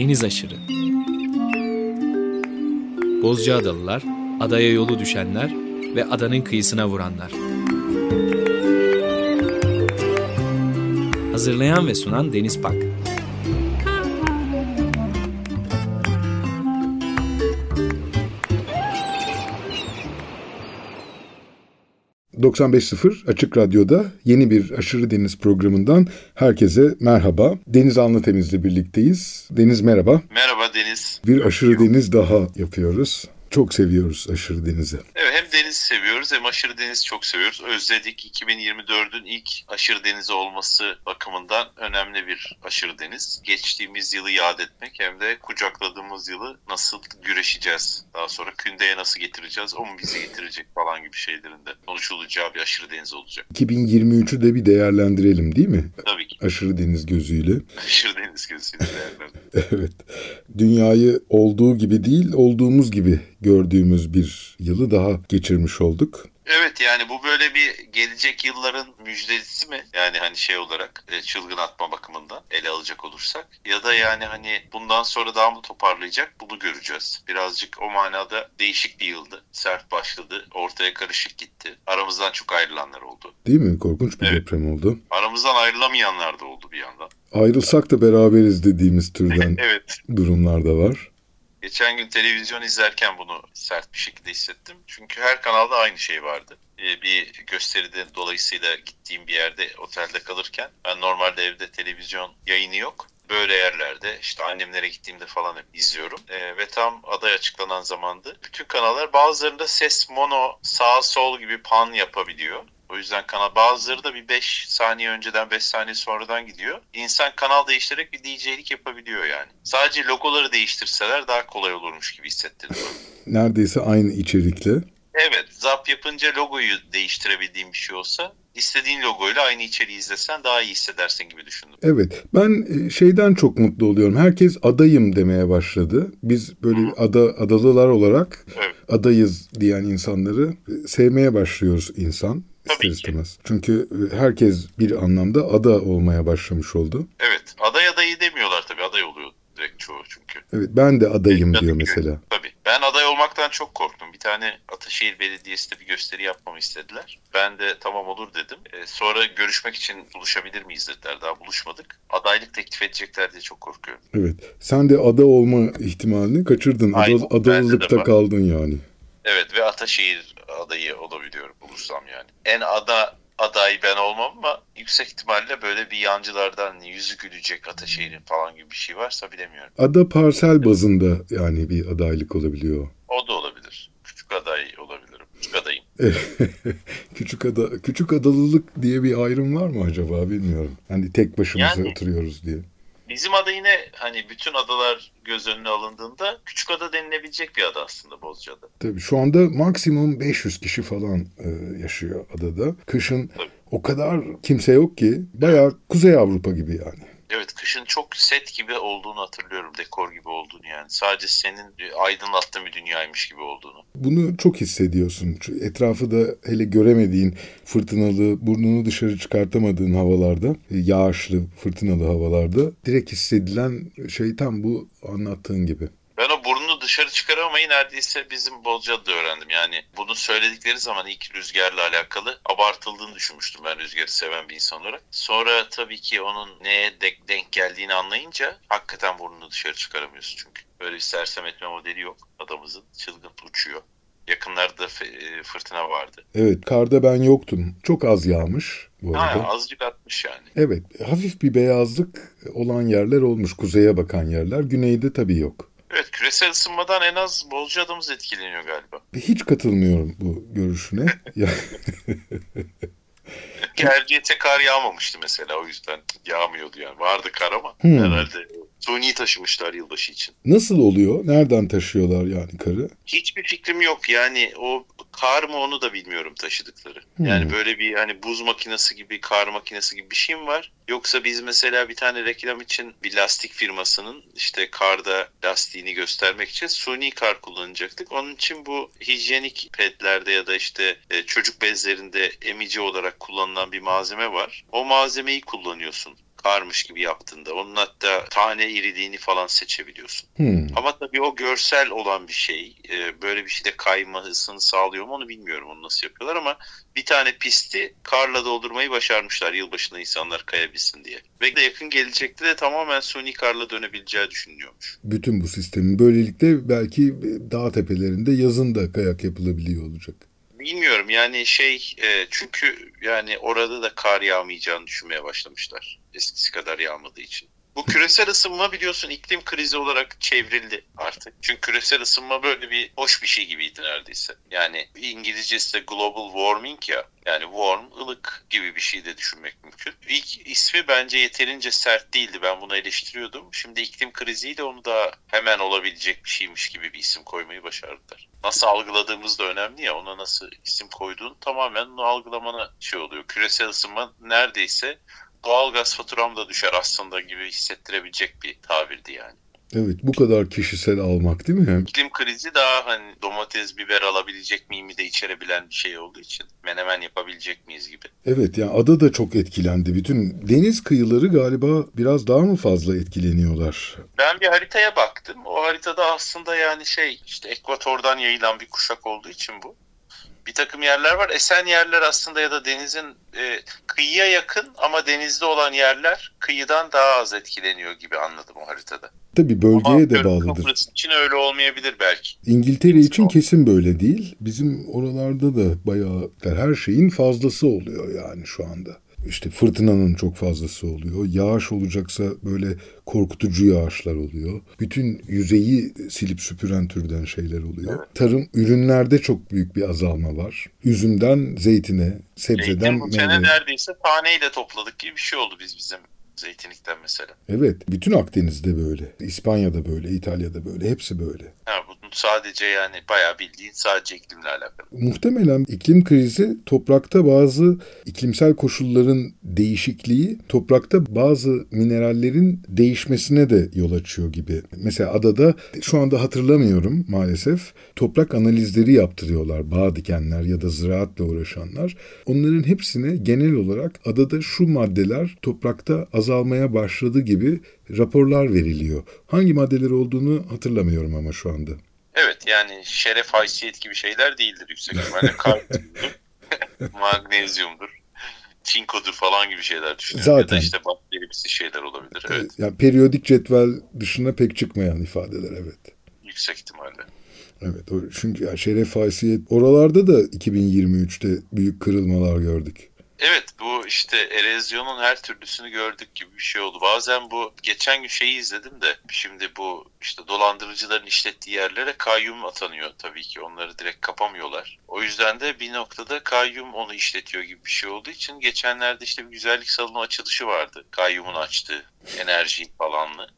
Deniz aşırı. Bozcaadalılar, adaya yolu düşenler ve adanın kıyısına vuranlar. Hazırlayan ve sunan Deniz Pak. 95.0 Açık Radyo'da yeni bir Aşırı Deniz programından herkese merhaba. Deniz Anlatemiz'le birlikteyiz. Deniz merhaba. Merhaba Deniz. Bir Aşırı Deniz daha yapıyoruz. Çok seviyoruz aşırı denizi. Hem deniz seviyoruz hem aşırı deniz çok seviyoruz. Özledik 2024'ün ilk aşırı denizi olması bakımından önemli bir aşırı deniz. Geçtiğimiz yılı yad etmek hem de kucakladığımız yılı nasıl güreşeceğiz. Daha sonra kündeye nasıl getireceğiz, o mu bizi getirecek falan gibi şeylerin de konuşulacağı bir aşırı deniz olacak. 2023'ü de bir değerlendirelim değil mi? Tabii ki. Aşırı deniz gözüyle. Aşırı deniz gözüyle değerlendirelim. evet. Dünyayı olduğu gibi değil, olduğumuz gibi gördüğümüz bir yılı daha geçirmiş olduk. Evet yani bu böyle bir gelecek yılların müjdesi mi? Yani hani şey olarak e, çılgın atma bakımından ele alacak olursak. Ya da yani hani bundan sonra daha mı toparlayacak bunu göreceğiz. Birazcık o manada değişik bir yıldı. Sert başladı. Ortaya karışık gitti. Aramızdan çok ayrılanlar oldu. Değil mi? Korkunç bir evet. deprem oldu. Aramızdan ayrılamayanlar da oldu bir yandan. Ayrılsak da beraberiz dediğimiz türden evet. durumlar da var. Geçen gün televizyon izlerken bunu sert bir şekilde hissettim. Çünkü her kanalda aynı şey vardı. Ee, bir gösteride dolayısıyla gittiğim bir yerde otelde kalırken ben normalde evde televizyon yayını yok. Böyle yerlerde işte annemlere gittiğimde falan hep izliyorum. Ee, ve tam aday açıklanan zamandı. Bütün kanallar bazılarında ses mono sağ sol gibi pan yapabiliyor. O yüzden kanal bazıları da bir 5 saniye önceden 5 saniye sonradan gidiyor. İnsan kanal değiştirerek bir DJ'lik yapabiliyor yani. Sadece logoları değiştirseler daha kolay olurmuş gibi hissettirdi. Neredeyse aynı içerikle. Evet, zap yapınca logoyu değiştirebildiğim bir şey olsa istediğin logoyla aynı içeriği izlesen daha iyi hissedersin gibi düşündüm. Evet, ben e, şeyden çok mutlu oluyorum. Herkes adayım demeye başladı. Biz böyle Hı. ada adalılar olarak evet. adayız diyen insanları e, sevmeye başlıyoruz insan. Tabii ister istemez. Ki. Çünkü e, herkes bir anlamda ada olmaya başlamış oldu. Evet. Aday adayı demiyorlar tabii. Aday oluyor direkt çoğu çünkü. Evet ben de adayım evet, diyor mesela. Tabii. Ben aday olmaktan çok korktum. Bir tane Ataşehir Belediyesi de bir gösteri yapmamı istediler. Ben de tamam olur dedim. Ee, sonra görüşmek için buluşabilir miyiz dediler. Daha buluşmadık. Adaylık teklif edecekler diye çok korkuyorum. Evet. Sen de ada olma ihtimalini kaçırdın. Aynen. Ada, adalılıkta kaldın yani. Evet ve Ataşehir adayı olabiliyorum bulursam yani. En ada aday ben olmam ama yüksek ihtimalle böyle bir yancılardan yüzü gülecek Ataşehir'in falan gibi bir şey varsa bilemiyorum. Ada parsel bazında yani bir adaylık olabiliyor. O da olabilir. Küçük aday olabilirim. Küçük adayım. küçük ada küçük adalılık diye bir ayrım var mı acaba bilmiyorum. Hani tek başımıza yani, oturuyoruz diye. Bizim ada yine hani bütün adalar göz önüne alındığında küçük ada denilebilecek bir ada aslında Bozcaada. Tabii şu anda maksimum 500 kişi falan e, yaşıyor adada. Kışın Tabii. o kadar kimse yok ki bayağı Kuzey Avrupa gibi yani. Evet kışın çok set gibi olduğunu hatırlıyorum. Dekor gibi olduğunu yani. Sadece senin aydınlattığın bir dünyaymış gibi olduğunu. Bunu çok hissediyorsun. Etrafı da hele göremediğin fırtınalı, burnunu dışarı çıkartamadığın havalarda, yağışlı, fırtınalı havalarda direkt hissedilen şey tam bu anlattığın gibi. Ben o burnunu dışarı çıkaramamayı neredeyse bizim Bozcaada'da öğrendim. Yani bunu söyledikleri zaman ilk rüzgarla alakalı abartıldığını düşünmüştüm ben rüzgarı seven bir insan olarak. Sonra tabii ki onun neye denk geldiğini anlayınca hakikaten burnunu dışarı çıkaramıyorsun çünkü. Böyle bir sersem etme modeli yok adamızın. Çılgın uçuyor. Yakınlarda e, fırtına vardı. Evet karda ben yoktum. Çok az yağmış bu arada. Ha, azıcık atmış yani. Evet hafif bir beyazlık olan yerler olmuş. Kuzeye bakan yerler. Güneyde tabii yok. Evet küresel ısınmadan en az bolca adamız etkileniyor galiba. Hiç katılmıyorum bu görüşüne. Gerçekte kar yağmamıştı mesela o yüzden yağmıyordu yani. Vardı kar ama hmm. herhalde suni taşımışlar yılbaşı için. Nasıl oluyor? Nereden taşıyorlar yani karı? Hiçbir fikrim yok. Yani o kar mı onu da bilmiyorum taşıdıkları. Hmm. Yani böyle bir hani buz makinesi gibi, kar makinesi gibi bir şey mi var? Yoksa biz mesela bir tane reklam için bir lastik firmasının işte karda lastiğini göstermek için suni kar kullanacaktık. Onun için bu hijyenik pedlerde ya da işte e, çocuk bezlerinde emici olarak kullanılan bir malzeme var. O malzemeyi kullanıyorsun karmış gibi yaptığında. Onun hatta tane iridiğini falan seçebiliyorsun. Hmm. Ama tabii o görsel olan bir şey. E, böyle bir şeyde kaymasını sağlıyor mu onu bilmiyorum onu nasıl yapıyorlar ama bir tane pisti karla doldurmayı başarmışlar yılbaşında insanlar kayabilsin diye. Ve de yakın gelecekte de tamamen suni karla dönebileceği düşünülüyormuş. Bütün bu sistemin böylelikle belki dağ tepelerinde yazın da kayak yapılabiliyor olacak. Bilmiyorum yani şey e, çünkü yani orada da kar yağmayacağını düşünmeye başlamışlar. Eskisi kadar yağmadığı için. Bu küresel ısınma biliyorsun iklim krizi olarak çevrildi artık. Çünkü küresel ısınma böyle bir hoş bir şey gibiydi neredeyse. Yani İngilizcesi de global warming ya. Yani warm, ılık gibi bir şey de düşünmek mümkün. İlk ismi bence yeterince sert değildi. Ben bunu eleştiriyordum. Şimdi iklim kriziyle onu da hemen olabilecek bir şeymiş gibi bir isim koymayı başardılar. Nasıl algıladığımız da önemli ya. Ona nasıl isim koyduğun tamamen onu algılamana şey oluyor. Küresel ısınma neredeyse doğalgaz faturam da düşer aslında gibi hissettirebilecek bir tabirdi yani. Evet bu kadar kişisel almak değil mi? İklim krizi daha hani domates, biber alabilecek miyim de içerebilen bir şey olduğu için menemen yapabilecek miyiz gibi. Evet yani ada da çok etkilendi. Bütün deniz kıyıları galiba biraz daha mı fazla etkileniyorlar? Ben bir haritaya baktım. O haritada aslında yani şey işte ekvatordan yayılan bir kuşak olduğu için bu bir takım yerler var. Esen yerler aslında ya da denizin e, kıyıya yakın ama denizde olan yerler kıyıdan daha az etkileniyor gibi anladım o haritada. Tabii bölgeye ama de bağlıdır. İçin öyle olmayabilir belki. İngiltere için kesin böyle değil. Bizim oralarda da bayağı her şeyin fazlası oluyor yani şu anda işte fırtınanın çok fazlası oluyor. Yağış olacaksa böyle korkutucu yağışlar oluyor. Bütün yüzeyi silip süpüren türden şeyler oluyor. Evet. Tarım ürünlerde çok büyük bir azalma var. Üzümden zeytine, sebzeden Zeytin bu sene neredeyse taneyle topladık gibi bir şey oldu biz bizim zeytinlikten mesela. Evet. Bütün Akdeniz'de böyle. İspanya'da böyle, İtalya'da böyle. Hepsi böyle. Ha, bu sadece yani bayağı bildiğin sadece iklimle alakalı. Muhtemelen iklim krizi toprakta bazı iklimsel koşulların değişikliği toprakta bazı minerallerin değişmesine de yol açıyor gibi. Mesela adada şu anda hatırlamıyorum maalesef toprak analizleri yaptırıyorlar bağ dikenler ya da ziraatla uğraşanlar. Onların hepsine genel olarak adada şu maddeler toprakta azalmaya başladı gibi raporlar veriliyor. Hangi maddeler olduğunu hatırlamıyorum ama şu anda. Evet yani şeref haysiyet gibi şeyler değildir yüksek ihtimalle. Kalsiyumdur, magnezyumdur, çinkodur falan gibi şeyler düşünüyorum. Zaten. Ya da işte bakterimsi şeyler olabilir. Evet. Yani periyodik cetvel dışına pek çıkmayan ifadeler evet. Yüksek ihtimalle. Evet çünkü yani şeref haysiyet oralarda da 2023'te büyük kırılmalar gördük. Evet bu işte erozyonun her türlüsünü gördük gibi bir şey oldu. Bazen bu geçen gün şeyi izledim de şimdi bu işte dolandırıcıların işlettiği yerlere kayyum atanıyor tabii ki onları direkt kapamıyorlar. O yüzden de bir noktada kayyum onu işletiyor gibi bir şey olduğu için geçenlerde işte bir güzellik salonu açılışı vardı. Kayyumun açtığı enerji falanlı.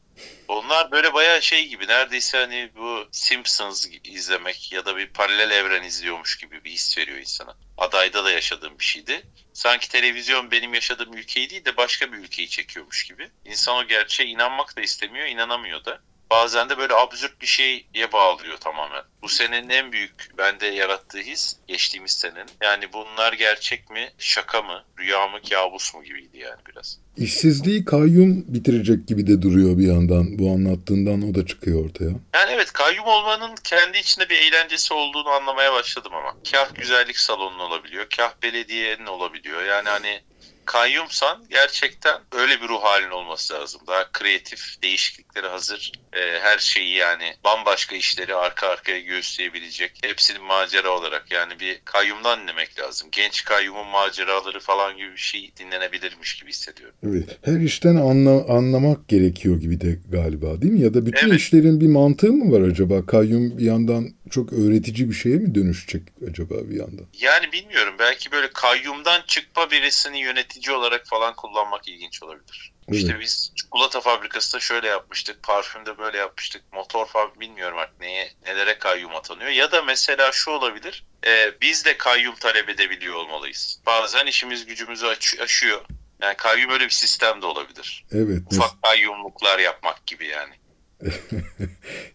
Onlar böyle bayağı şey gibi neredeyse hani bu Simpsons izlemek ya da bir paralel evren izliyormuş gibi bir his veriyor insana. Adayda da yaşadığım bir şeydi. Sanki televizyon benim yaşadığım ülkeyi değil de başka bir ülkeyi çekiyormuş gibi. İnsan o gerçeğe inanmak da istemiyor, inanamıyor da bazen de böyle absürt bir şeye bağlıyor tamamen. Bu senenin en büyük bende yarattığı his geçtiğimiz senenin. Yani bunlar gerçek mi, şaka mı, rüya mı, kabus mu gibiydi yani biraz. İşsizliği kayyum bitirecek gibi de duruyor bir yandan. Bu anlattığından o da çıkıyor ortaya. Yani evet kayyum olmanın kendi içinde bir eğlencesi olduğunu anlamaya başladım ama. Kah güzellik salonu olabiliyor, kah belediyenin olabiliyor. Yani hani kayyumsan gerçekten öyle bir ruh halin olması lazım. Daha kreatif, değişikliklere hazır, e, her şeyi yani bambaşka işleri arka arkaya göğüsleyebilecek. Hepsinin macera olarak yani bir kayyumdan dinlemek lazım. Genç kayyumun maceraları falan gibi bir şey dinlenebilirmiş gibi hissediyorum. Evet. Her işten anla, anlamak gerekiyor gibi de galiba değil mi? Ya da bütün evet. işlerin bir mantığı mı var acaba? Kayyum bir yandan çok öğretici bir şeye mi dönüşecek acaba bir yandan? Yani bilmiyorum. Belki böyle kayyumdan çıkma birisini yönetici olarak falan kullanmak ilginç olabilir. Evet. İşte biz çikolata fabrikasında şöyle yapmıştık, parfümde böyle yapmıştık, motor fabrikası bilmiyorum artık neye, nelere kayyum atanıyor. Ya da mesela şu olabilir, e, biz de kayyum talep edebiliyor olmalıyız. Bazen işimiz gücümüzü aş- aşıyor. Yani kayyum öyle bir sistem de olabilir. Evet. Ufak kayyumluklar yapmak gibi yani.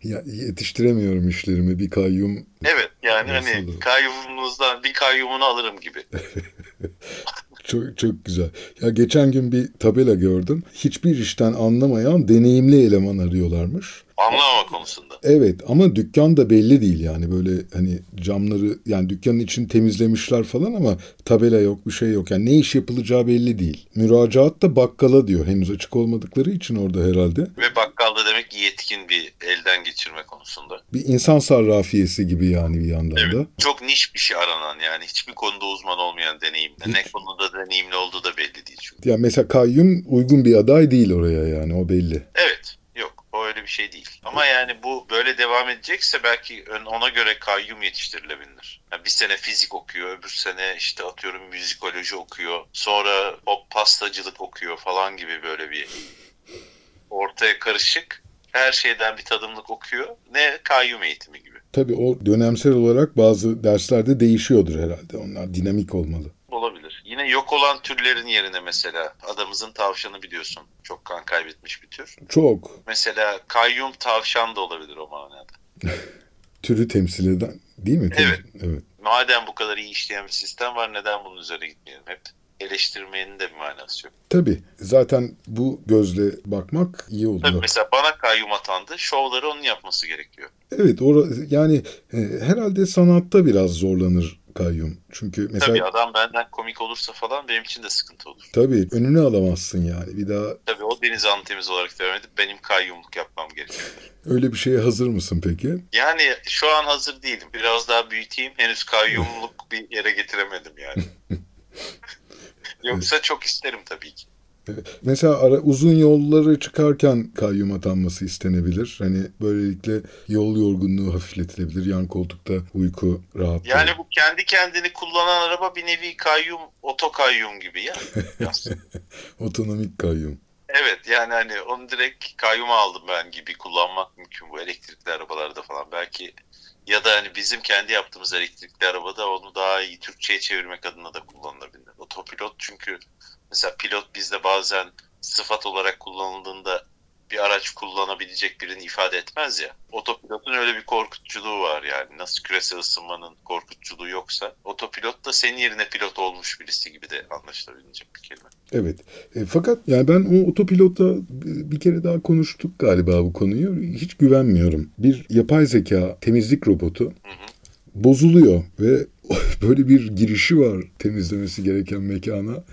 Ya, yetiştiremiyorum işlerimi bir kayyum. Evet yani hani kayyumunuzdan bir kayyumunu alırım gibi. Çok, çok güzel. Ya geçen gün bir tabela gördüm. Hiçbir işten anlamayan deneyimli eleman arıyorlarmış. Anlamama konusunda. Evet ama dükkan da belli değil yani böyle hani camları yani dükkanın için temizlemişler falan ama tabela yok bir şey yok. Yani ne iş yapılacağı belli değil. Müracaat da bakkala diyor henüz açık olmadıkları için orada herhalde. Ve bakkalda demek ki yetkin bir elden geçirme konusunda. Bir insan sarrafiyesi gibi yani bir yandan Evet. da. Çok niş bir şey aranan yani hiçbir konuda uzman olmayan deneyimli. Ne konuda deneyimli olduğu da belli değil çünkü. Ya mesela kayyum uygun bir aday değil oraya yani o belli. Evet. O öyle bir şey değil. Ama yani bu böyle devam edecekse belki ona göre kayyum yetiştirilebilir. Yani bir sene fizik okuyor, öbür sene işte atıyorum müzikoloji okuyor. Sonra pop pastacılık okuyor falan gibi böyle bir ortaya karışık her şeyden bir tadımlık okuyor. Ne kayyum eğitimi gibi. Tabii o dönemsel olarak bazı derslerde değişiyordur herhalde. Onlar dinamik olmalı. Olabilir. Yine yok olan türlerin yerine mesela adamızın tavşanı biliyorsun. Çok kan kaybetmiş bir tür. Çok Mesela kayyum tavşan da olabilir o manada. türü temsil eden değil mi? Evet. evet. Madem bu kadar iyi işleyen bir sistem var neden bunun üzerine gitmeyelim hep? Eleştirmenin de bir manası yok. Tabii. Zaten bu gözle bakmak iyi Tabii oluyor. mesela bana kayyum atandı. Şovları onun yapması gerekiyor. Evet. Ora, yani e, herhalde sanatta biraz zorlanır kayyum. Çünkü mesela Tabii adam benden komik olursa falan benim için de sıkıntı olur. tabii önüne alamazsın yani. Bir daha Tabii o deniz temiz olarak devam edip benim kayyumluk yapmam gerekiyor. öyle bir şeye hazır mısın peki? Yani şu an hazır değilim. Biraz daha büyüteyim. Henüz kayyumluk bir yere getiremedim yani. Yoksa çok isterim tabii ki. Mesela ara, uzun yolları çıkarken kayyum atanması istenebilir. Hani böylelikle yol yorgunluğu hafifletilebilir. Yan koltukta uyku rahatlığı. Yani bu kendi kendini kullanan araba bir nevi kayyum, oto kayyum gibi ya. Otonomik kayyum. evet yani hani onu direkt kayyuma aldım ben gibi kullanmak mümkün bu elektrikli arabalarda falan. Belki ya da hani bizim kendi yaptığımız elektrikli arabada onu daha iyi Türkçe'ye çevirmek adına da kullanılabilir. Otopilot çünkü mesela pilot bizde bazen sıfat olarak kullanıldığında bir araç kullanabilecek birini ifade etmez ya. Otopilotun öyle bir korkutuculuğu var yani. Nasıl küresel ısınmanın korkutuculuğu yoksa otopilot da senin yerine pilot olmuş birisi gibi de anlaşılabilecek bir kelime. Evet. E, fakat yani ben o otopilota bir kere daha konuştuk galiba bu konuyu. Hiç güvenmiyorum. Bir yapay zeka temizlik robotu Hı hı. bozuluyor ve böyle bir girişi var temizlemesi gereken mekana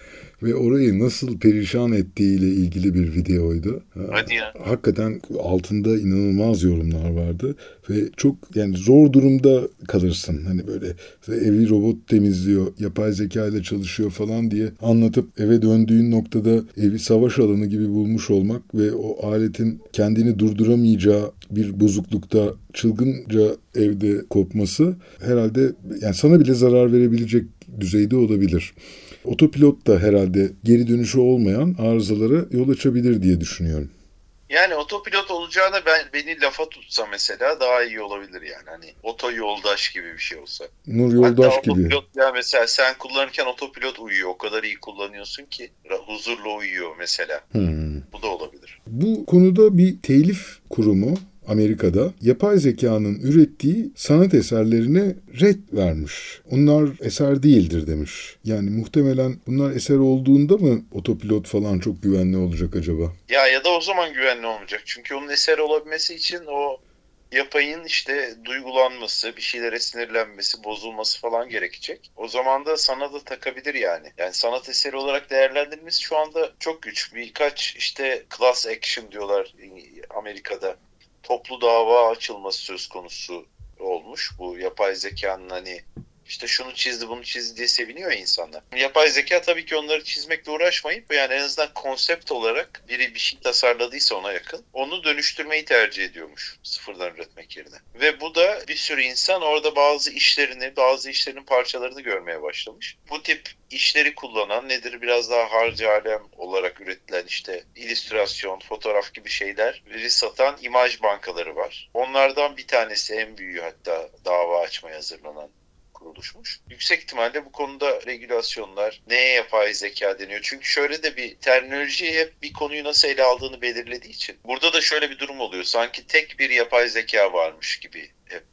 ve orayı nasıl perişan ettiğiyle ilgili bir videoydu. Hadi ya. Hakikaten altında inanılmaz yorumlar vardı ve çok yani zor durumda kalırsın. Hani böyle evi robot temizliyor, yapay zeka ile çalışıyor falan diye anlatıp eve döndüğün noktada evi savaş alanı gibi bulmuş olmak ve o aletin kendini durduramayacağı bir bozuklukta çılgınca evde kopması herhalde yani sana bile zarar verebilecek düzeyde olabilir. Otopilot da herhalde geri dönüşü olmayan arızalara yol açabilir diye düşünüyorum. Yani otopilot olacağına ben beni lafa tutsa mesela daha iyi olabilir yani. Hani oto yoldaş gibi bir şey olsa. Nur Yoldaş Hatta gibi. otopilot ya mesela sen kullanırken otopilot uyuyor. O kadar iyi kullanıyorsun ki huzurla uyuyor mesela. Hmm. Bu da olabilir. Bu konuda bir telif kurumu Amerika'da yapay zekanın ürettiği sanat eserlerine red vermiş. Onlar eser değildir demiş. Yani muhtemelen bunlar eser olduğunda mı otopilot falan çok güvenli olacak acaba? Ya ya da o zaman güvenli olmayacak. Çünkü onun eser olabilmesi için o yapayın işte duygulanması, bir şeylere sinirlenmesi, bozulması falan gerekecek. O zaman da sana da takabilir yani. Yani sanat eseri olarak değerlendirilmesi şu anda çok güç. Birkaç işte class action diyorlar Amerika'da. Toplu dava açılması söz konusu olmuş. Bu yapay zekanın hani işte şunu çizdi bunu çizdi diye seviniyor insanlar. Yapay zeka tabii ki onları çizmekle uğraşmayıp yani en azından konsept olarak biri bir şey tasarladıysa ona yakın onu dönüştürmeyi tercih ediyormuş sıfırdan üretmek yerine. Ve bu da bir sürü insan orada bazı işlerini bazı işlerin parçalarını görmeye başlamış. Bu tip işleri kullanan nedir biraz daha harcı alem olarak üretilen işte illüstrasyon, fotoğraf gibi şeyleri satan imaj bankaları var. Onlardan bir tanesi en büyüğü hatta dava açmaya hazırlanan kuruluşmuş. Yüksek ihtimalle bu konuda regülasyonlar neye yapay zeka deniyor? Çünkü şöyle de bir terminoloji hep bir konuyu nasıl ele aldığını belirlediği için. Burada da şöyle bir durum oluyor. Sanki tek bir yapay zeka varmış gibi hep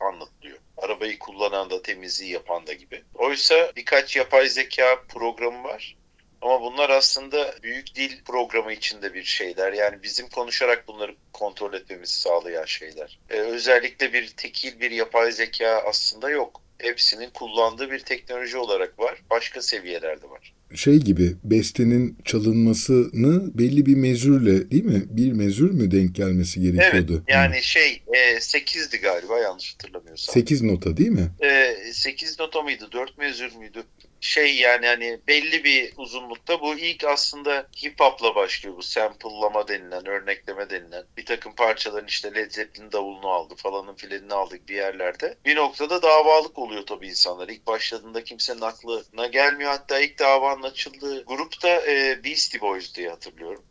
anlatılıyor. Arabayı kullanan da temizliği yapan da gibi. Oysa birkaç yapay zeka programı var. Ama bunlar aslında büyük dil programı içinde bir şeyler. Yani bizim konuşarak bunları kontrol etmemizi sağlayan şeyler. Ee, özellikle bir tekil bir yapay zeka aslında yok. Hepsinin kullandığı bir teknoloji olarak var. Başka seviyelerde var şey gibi bestenin çalınmasını belli bir mezürle değil mi? Bir mezür mü denk gelmesi gerekiyordu? Evet yani Hı. şey e, 8'di galiba yanlış hatırlamıyorsam. 8 nota değil mi? E, 8 nota mıydı? 4 mezür müydü? Şey yani hani belli bir uzunlukta bu ilk aslında hip hop'la başlıyor bu sample'lama denilen, örnekleme denilen. Bir takım parçaların işte Led Zeppelin davulunu aldı falanın filanını aldık bir yerlerde. Bir noktada davalık oluyor tabii insanlar. İlk başladığında kimsenin aklına gelmiyor. Hatta ilk davanın açıldığı grupta e, Beastie Boys diye hatırlıyorum.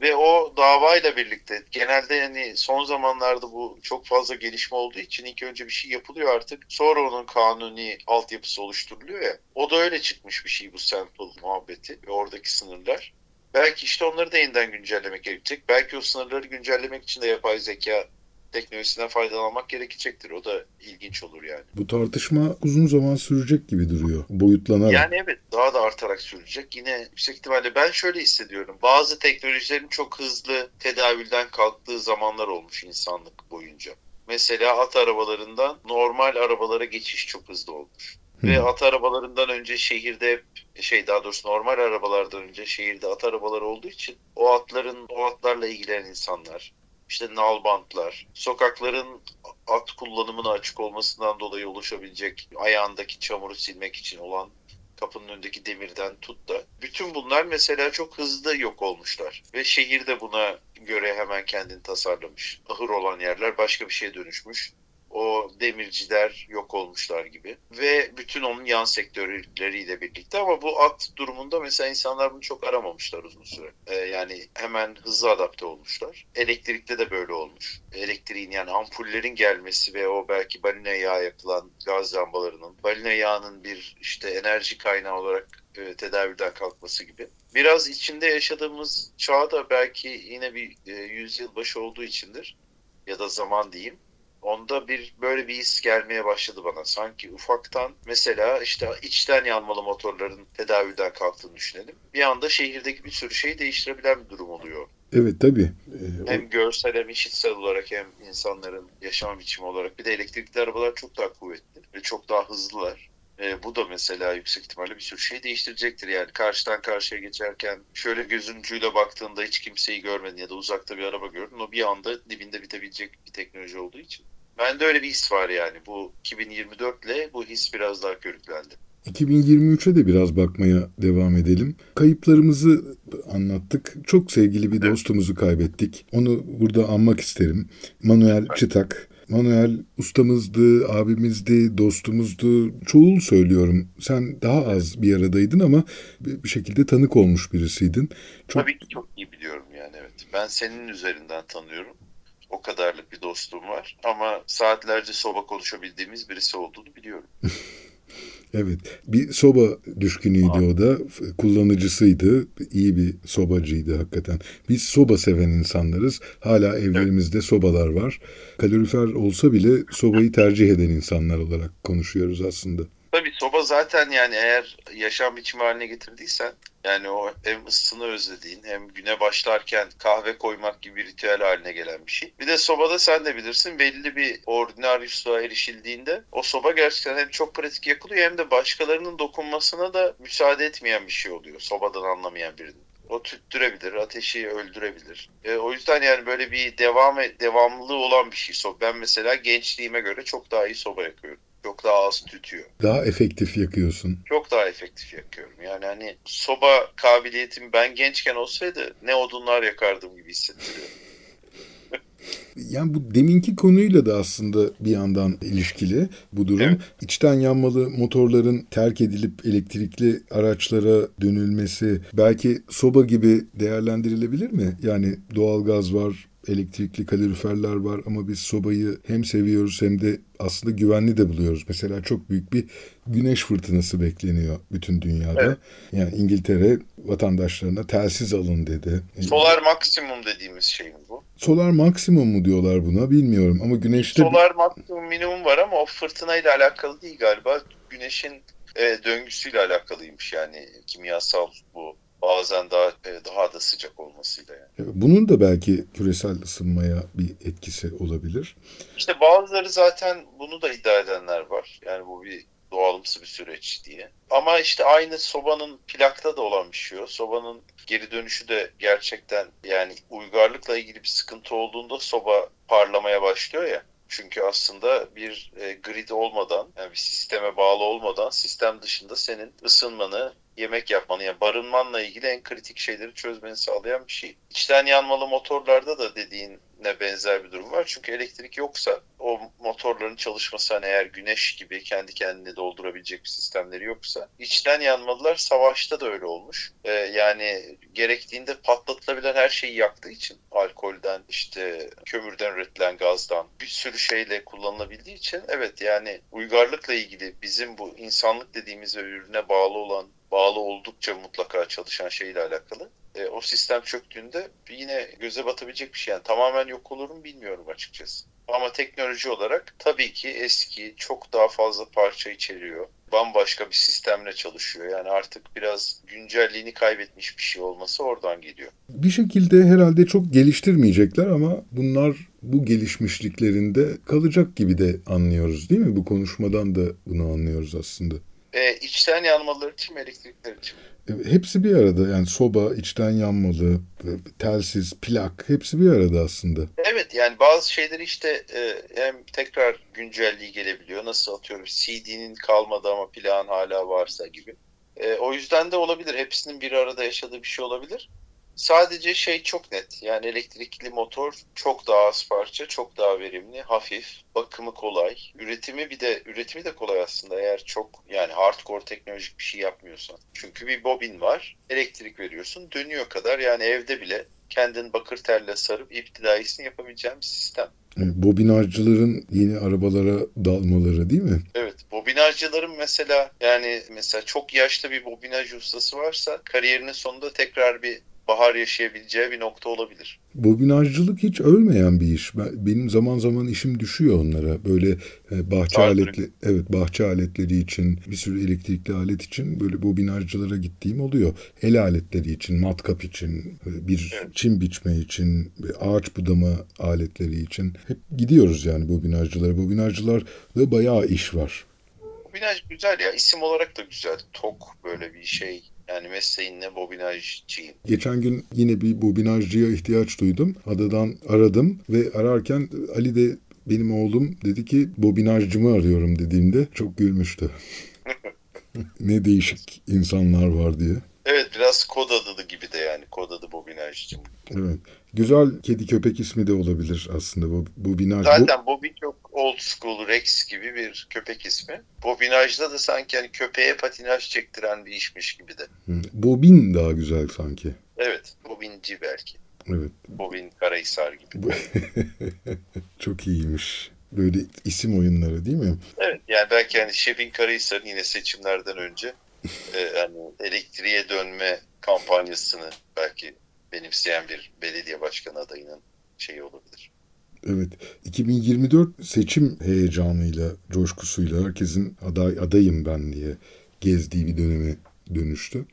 Ve o davayla birlikte genelde yani son zamanlarda bu çok fazla gelişme olduğu için ilk önce bir şey yapılıyor artık. Sonra onun kanuni altyapısı oluşturuluyor ya. O da öyle çıkmış bir şey bu sample muhabbeti ve oradaki sınırlar. Belki işte onları da yeniden güncellemek gerekecek. Belki o sınırları güncellemek için de yapay zeka teknolojisinden faydalanmak gerekecektir. O da ilginç olur yani. Bu tartışma uzun zaman sürecek gibi duruyor. Boyutlanarak. Yani evet daha da artarak sürecek. Yine yüksek ihtimalle ben şöyle hissediyorum. Bazı teknolojilerin çok hızlı tedavülden kalktığı zamanlar olmuş insanlık boyunca. Mesela at arabalarından normal arabalara geçiş çok hızlı olmuş. Ve at arabalarından önce şehirde şey daha doğrusu normal arabalardan önce şehirde at arabaları olduğu için o atların o atlarla ilgilenen insanlar işte nalbantlar, sokakların at kullanımına açık olmasından dolayı oluşabilecek ayağındaki çamuru silmek için olan kapının önündeki demirden tut da bütün bunlar mesela çok hızlı yok olmuşlar ve şehir de buna göre hemen kendini tasarlamış. Ahır olan yerler başka bir şeye dönüşmüş o demirciler yok olmuşlar gibi ve bütün onun yan sektörleriyle birlikte ama bu at durumunda mesela insanlar bunu çok aramamışlar uzun süre. Ee, yani hemen hızlı adapte olmuşlar. Elektrikte de böyle olmuş. Elektriğin yani ampullerin gelmesi ve o belki balina yağı yakılan gaz lambalarının balina yağının bir işte enerji kaynağı olarak e, tedavülden kalkması gibi. Biraz içinde yaşadığımız çağda belki yine bir e, yüzyıl başı olduğu içindir ya da zaman diyeyim onda bir böyle bir his gelmeye başladı bana. Sanki ufaktan mesela işte içten yanmalı motorların tedavülden kalktığını düşünelim. Bir anda şehirdeki bir sürü şeyi değiştirebilen bir durum oluyor. Evet tabii. Ee, hem görsel hem işitsel olarak hem insanların yaşam biçimi olarak. Bir de elektrikli arabalar çok daha kuvvetli ve çok daha hızlılar. E, bu da mesela yüksek ihtimalle bir sürü şey değiştirecektir. Yani karşıdan karşıya geçerken şöyle gözün ucuyla baktığında hiç kimseyi görmedin ya da uzakta bir araba gördün. O bir anda dibinde bitebilecek bir teknoloji olduğu için. Bende öyle bir his var yani. Bu 2024 ile bu his biraz daha körüklendi. 2023'e de biraz bakmaya devam edelim. Kayıplarımızı anlattık. Çok sevgili bir dostumuzu kaybettik. Onu burada anmak isterim. Manuel Çıtak. Manuel ustamızdı, abimizdi, dostumuzdu. Çoğul söylüyorum. Sen daha az bir aradaydın ama bir şekilde tanık olmuş birisiydin. Çok... Tabii ki çok iyi biliyorum yani evet. Ben senin üzerinden tanıyorum. O kadarlık bir dostluğum var. Ama saatlerce soba konuşabildiğimiz birisi olduğunu biliyorum. Evet. Bir soba düşkünüydü Aa. o da. Kullanıcısıydı. İyi bir sobacıydı hakikaten. Biz soba seven insanlarız. Hala evlerimizde evet. sobalar var. Kalorifer olsa bile sobayı tercih eden insanlar olarak konuşuyoruz aslında. Tabii soba zaten yani eğer yaşam biçimi haline getirdiysen yani o hem ısısını özlediğin hem güne başlarken kahve koymak gibi bir ritüel haline gelen bir şey. Bir de sobada sen de bilirsin belli bir ordinaryusluğa erişildiğinde o soba gerçekten hem çok pratik yakılıyor hem de başkalarının dokunmasına da müsaade etmeyen bir şey oluyor sobadan anlamayan birinin o tüttürebilir, ateşi öldürebilir. E, o yüzden yani böyle bir devam devamlılığı olan bir şey. Ben mesela gençliğime göre çok daha iyi soba yakıyorum. Çok daha az tütüyor. Daha efektif yakıyorsun. Çok daha efektif yakıyorum. Yani hani soba kabiliyetim ben gençken olsaydı ne odunlar yakardım gibi hissettiriyor. Yani bu deminki konuyla da aslında bir yandan ilişkili bu durum. Evet. İçten yanmalı motorların terk edilip elektrikli araçlara dönülmesi belki soba gibi değerlendirilebilir mi? Yani doğalgaz var, elektrikli kaloriferler var ama biz sobayı hem seviyoruz hem de aslında güvenli de buluyoruz. Mesela çok büyük bir güneş fırtınası bekleniyor bütün dünyada. Evet. Yani İngiltere vatandaşlarına telsiz alın dedi. Solar maksimum dediğimiz şey mi bu? Solar maksimum mu diyorlar buna bilmiyorum ama güneşte... Solar maksimum minimum var ama o fırtınayla alakalı değil galiba. Güneşin e, döngüsüyle alakalıymış yani kimyasal bu bazen daha e, daha da sıcak olmasıyla yani. Bunun da belki küresel ısınmaya bir etkisi olabilir. İşte bazıları zaten bunu da iddia edenler var. Yani bu bir doğalımsı bir süreç diye. Ama işte aynı sobanın plakta da olan bir şey o. Sobanın geri dönüşü de gerçekten yani uygarlıkla ilgili bir sıkıntı olduğunda soba parlamaya başlıyor ya. Çünkü aslında bir e, grid olmadan, yani bir sisteme bağlı olmadan sistem dışında senin ısınmanı, yemek yapmanı, yani barınmanla ilgili en kritik şeyleri çözmeni sağlayan bir şey. İçten yanmalı motorlarda da dediğine benzer bir durum var. Çünkü elektrik yoksa o motorların çalışması hani eğer güneş gibi kendi kendini doldurabilecek bir sistemleri yoksa içten yanmalılar savaşta da öyle olmuş. Ee, yani gerektiğinde patlatılabilen her şeyi yaktığı için alkolden işte kömürden üretilen gazdan bir sürü şeyle kullanılabildiği için evet yani uygarlıkla ilgili bizim bu insanlık dediğimiz ve ürüne bağlı olan bağlı oldukça mutlaka çalışan şeyle alakalı. E, o sistem çöktüğünde yine göze batabilecek bir şey. Yani tamamen yok olur mu bilmiyorum açıkçası. Ama teknoloji olarak tabii ki eski çok daha fazla parça içeriyor. Bambaşka bir sistemle çalışıyor. Yani artık biraz güncelliğini kaybetmiş bir şey olması oradan geliyor. Bir şekilde herhalde çok geliştirmeyecekler ama bunlar bu gelişmişliklerinde kalacak gibi de anlıyoruz değil mi? Bu konuşmadan da bunu anlıyoruz aslında. E, içten yanmaları mi elektrikler için e, Hepsi bir arada yani soba, içten yanmalı, e, telsiz, plak hepsi bir arada aslında. Evet yani bazı şeyleri işte e, hem tekrar güncelliği gelebiliyor. Nasıl atıyorum CD'nin kalmadı ama plağın hala varsa gibi. E, o yüzden de olabilir. Hepsinin bir arada yaşadığı bir şey olabilir. Sadece şey çok net. Yani elektrikli motor çok daha az parça, çok daha verimli, hafif, bakımı kolay. Üretimi bir de üretimi de kolay aslında eğer çok yani hardcore teknolojik bir şey yapmıyorsan. Çünkü bir bobin var, elektrik veriyorsun, dönüyor kadar yani evde bile kendin bakır telle sarıp iptidaisini yapabileceğin bir sistem. Bobinajcıların yeni arabalara dalmaları değil mi? Evet. Bobinajcıların mesela yani mesela çok yaşlı bir bobinaj ustası varsa kariyerinin sonunda tekrar bir bahar yaşayabileceği bir nokta olabilir. Bobinajcılık hiç ölmeyen bir iş. Benim zaman zaman işim düşüyor onlara. Böyle e, bahçe aletli evet bahçe aletleri için, bir sürü elektrikli alet için böyle bobinajcılara gittiğim oluyor. El aletleri için, matkap için, e, bir evet. çim biçme için, ağaç budama aletleri için hep gidiyoruz yani bobinajcılara. Bobinajcılarda bayağı iş var. Bobinaj güzel ya. isim olarak da güzel. Tok böyle bir şey yani mesleğinle bobinajcıyım. Geçen gün yine bir bobinajcıya ihtiyaç duydum. Adadan aradım ve ararken Ali de benim oğlum dedi ki bobinajcımı arıyorum dediğimde çok gülmüştü. ne değişik insanlar var diye. Evet biraz kod adı gibi de yani kod adı bobinajcım. Evet. Güzel kedi köpek ismi de olabilir aslında bu bobinaj. Zaten Bobby çok old school Rex gibi bir köpek ismi. Bobinajda da sanki hani köpeğe patinaj çektiren bir işmiş gibi de. Bobin daha güzel sanki. Evet. Bobinci belki. Evet. Bobin Karahisar gibi. çok iyiymiş. Böyle isim oyunları değil mi? Evet yani belki hani Şefin Karahisar'ın yine seçimlerden önce e, hani elektriğe dönme kampanyasını belki benimseyen bir belediye başkanı adayının şeyi olabilir. Evet. 2024 seçim heyecanıyla, coşkusuyla herkesin aday adayım ben diye gezdiği bir döneme dönüştü.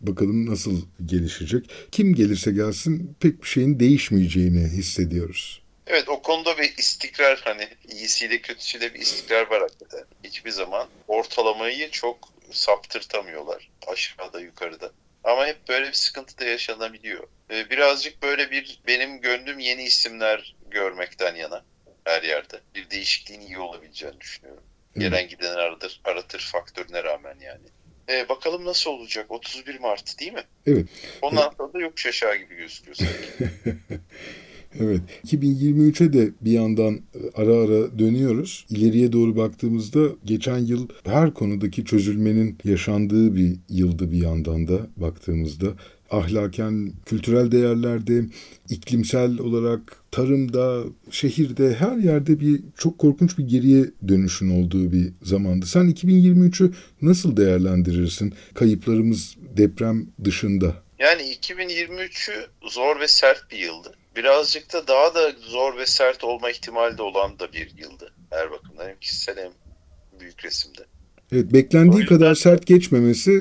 Bakalım nasıl gelişecek. Kim gelirse gelsin pek bir şeyin değişmeyeceğini hissediyoruz. Evet o konuda bir istikrar hani iyisiyle kötüsüyle bir istikrar var hakikaten. Hiçbir zaman ortalamayı çok saptırtamıyorlar aşağıda yukarıda. Ama hep böyle bir sıkıntı da yaşanabiliyor. Ee, birazcık böyle bir benim gönlüm yeni isimler görmekten yana her yerde. Bir değişikliğin iyi olabileceğini düşünüyorum. Gelen giden aratır, aratır faktörüne rağmen yani. Ee, bakalım nasıl olacak? 31 Mart değil mi? Evet. Ondan sonra da yokuş aşağı gibi gözüküyor sanki. Evet. 2023'e de bir yandan e, ara ara dönüyoruz. İleriye doğru baktığımızda geçen yıl her konudaki çözülmenin yaşandığı bir yıldı bir yandan da baktığımızda. ahlaken, kültürel değerlerde, iklimsel olarak, tarımda, şehirde, her yerde bir çok korkunç bir geriye dönüşün olduğu bir zamandı. Sen 2023'ü nasıl değerlendirirsin? Kayıplarımız deprem dışında. Yani 2023'ü zor ve sert bir yıldı. Birazcık da daha da zor ve sert olma ihtimali de olan da bir yıldı. Her bakımdan hem kişisel hem büyük resimde. Evet, beklendiği yüzden... kadar sert geçmemesi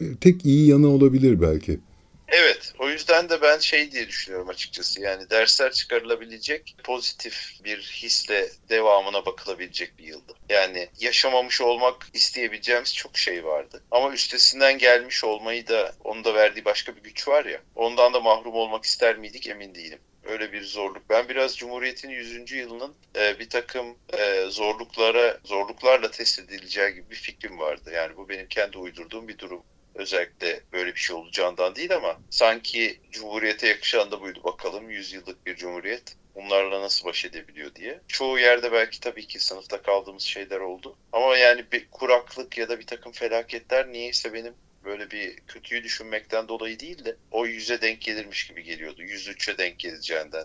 e, tek iyi yanı olabilir belki. Evet, o yüzden de ben şey diye düşünüyorum açıkçası. Yani dersler çıkarılabilecek pozitif bir hisle devamına bakılabilecek bir yıldı. Yani yaşamamış olmak isteyebileceğimiz çok şey vardı. Ama üstesinden gelmiş olmayı da onun da verdiği başka bir güç var ya. Ondan da mahrum olmak ister miydik emin değilim öyle bir zorluk. Ben biraz Cumhuriyet'in 100. yılının e, bir takım e, zorluklara zorluklarla test edileceği gibi bir fikrim vardı. Yani bu benim kendi uydurduğum bir durum. Özellikle böyle bir şey olacağından değil ama sanki Cumhuriyet'e yakışan da buydu bakalım 100 yıllık bir Cumhuriyet bunlarla nasıl baş edebiliyor diye. Çoğu yerde belki tabii ki sınıfta kaldığımız şeyler oldu. Ama yani bir kuraklık ya da bir takım felaketler niyeyse benim böyle bir kötüyü düşünmekten dolayı değil de o yüze denk gelirmiş gibi geliyordu. 103'e denk geleceğinden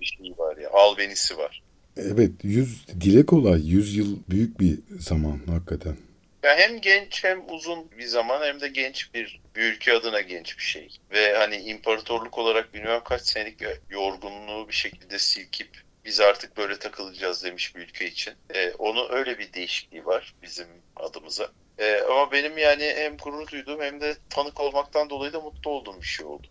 bir şey var ya. Albenisi var. Evet yüz dile kolay. Yüz yıl büyük bir zaman hakikaten. Ya hem genç hem uzun bir zaman hem de genç bir, bir ülke adına genç bir şey. Ve hani imparatorluk olarak bilmem kaç senelik yorgunluğu bir şekilde silkip biz artık böyle takılacağız demiş bir ülke için. Ee, onu öyle bir değişikliği var bizim adımıza. Ee, ama benim yani hem gurur duyduğum hem de tanık olmaktan dolayı da mutlu olduğum bir şey oldu.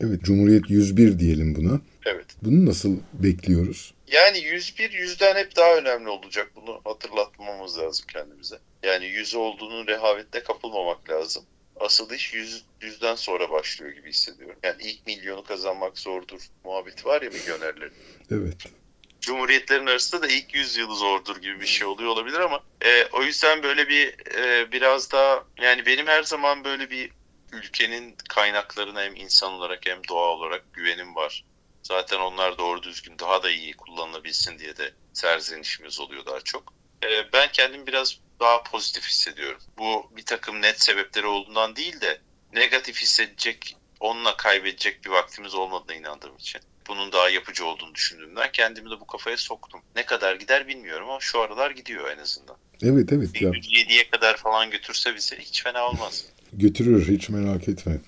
Evet Cumhuriyet 101 diyelim buna. Evet. Bunu nasıl bekliyoruz? Yani 101 yüzden hep daha önemli olacak. Bunu hatırlatmamız lazım kendimize. Yani 100 olduğunun rehavette kapılmamak lazım. Asıl iş 100, yüzden sonra başlıyor gibi hissediyorum. Yani ilk milyonu kazanmak zordur muhabbeti var ya milyonerlerin. Evet. Cumhuriyetlerin arasında da ilk yüzyılı zordur gibi bir şey oluyor olabilir ama e, o yüzden böyle bir e, biraz daha yani benim her zaman böyle bir ülkenin kaynaklarına hem insan olarak hem doğa olarak güvenim var. Zaten onlar doğru düzgün daha da iyi kullanılabilsin diye de serzenişimiz oluyor daha çok. E, ben kendim biraz daha pozitif hissediyorum. Bu bir takım net sebepleri olduğundan değil de negatif hissedecek, onunla kaybedecek bir vaktimiz olmadığına inandığım için bunun daha yapıcı olduğunu düşündüğümden kendimi de bu kafaya soktum. Ne kadar gider bilmiyorum ama şu aralar gidiyor en azından. Evet evet. Bir 107'ye kadar falan götürse bizi hiç fena olmaz. Götürür hiç merak etme.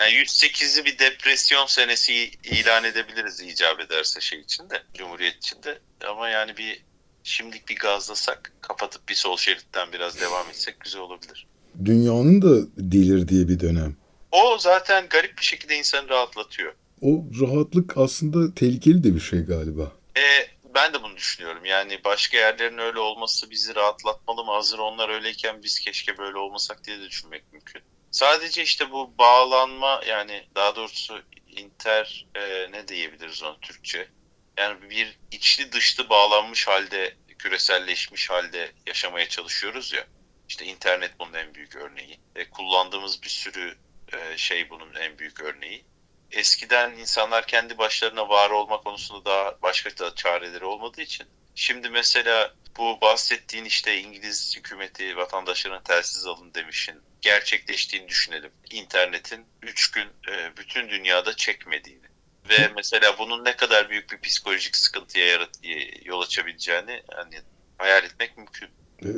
Yani 108'i bir depresyon senesi ilan edebiliriz icap ederse şey için de Cumhuriyet için de. Ama yani bir şimdilik bir gazlasak kapatıp bir sol şeritten biraz devam etsek güzel olabilir. Dünyanın da delirdiği bir dönem. O zaten garip bir şekilde insanı rahatlatıyor o rahatlık aslında tehlikeli de bir şey galiba. E, ben de bunu düşünüyorum. Yani başka yerlerin öyle olması bizi rahatlatmalı mı? Hazır onlar öyleyken biz keşke böyle olmasak diye de düşünmek mümkün. Sadece işte bu bağlanma yani daha doğrusu inter e, ne diyebiliriz ona Türkçe? Yani bir içli dışlı bağlanmış halde küreselleşmiş halde yaşamaya çalışıyoruz ya. İşte internet bunun en büyük örneği. E, kullandığımız bir sürü e, şey bunun en büyük örneği eskiden insanlar kendi başlarına var olma konusunda daha başka da çareleri olmadığı için şimdi mesela bu bahsettiğin işte İngiliz hükümeti vatandaşlarına telsiz alın demişin gerçekleştiğini düşünelim. İnternetin 3 gün e, bütün dünyada çekmediğini ve mesela bunun ne kadar büyük bir psikolojik sıkıntıya yarat yol açabileceğini hani hayal etmek mümkün.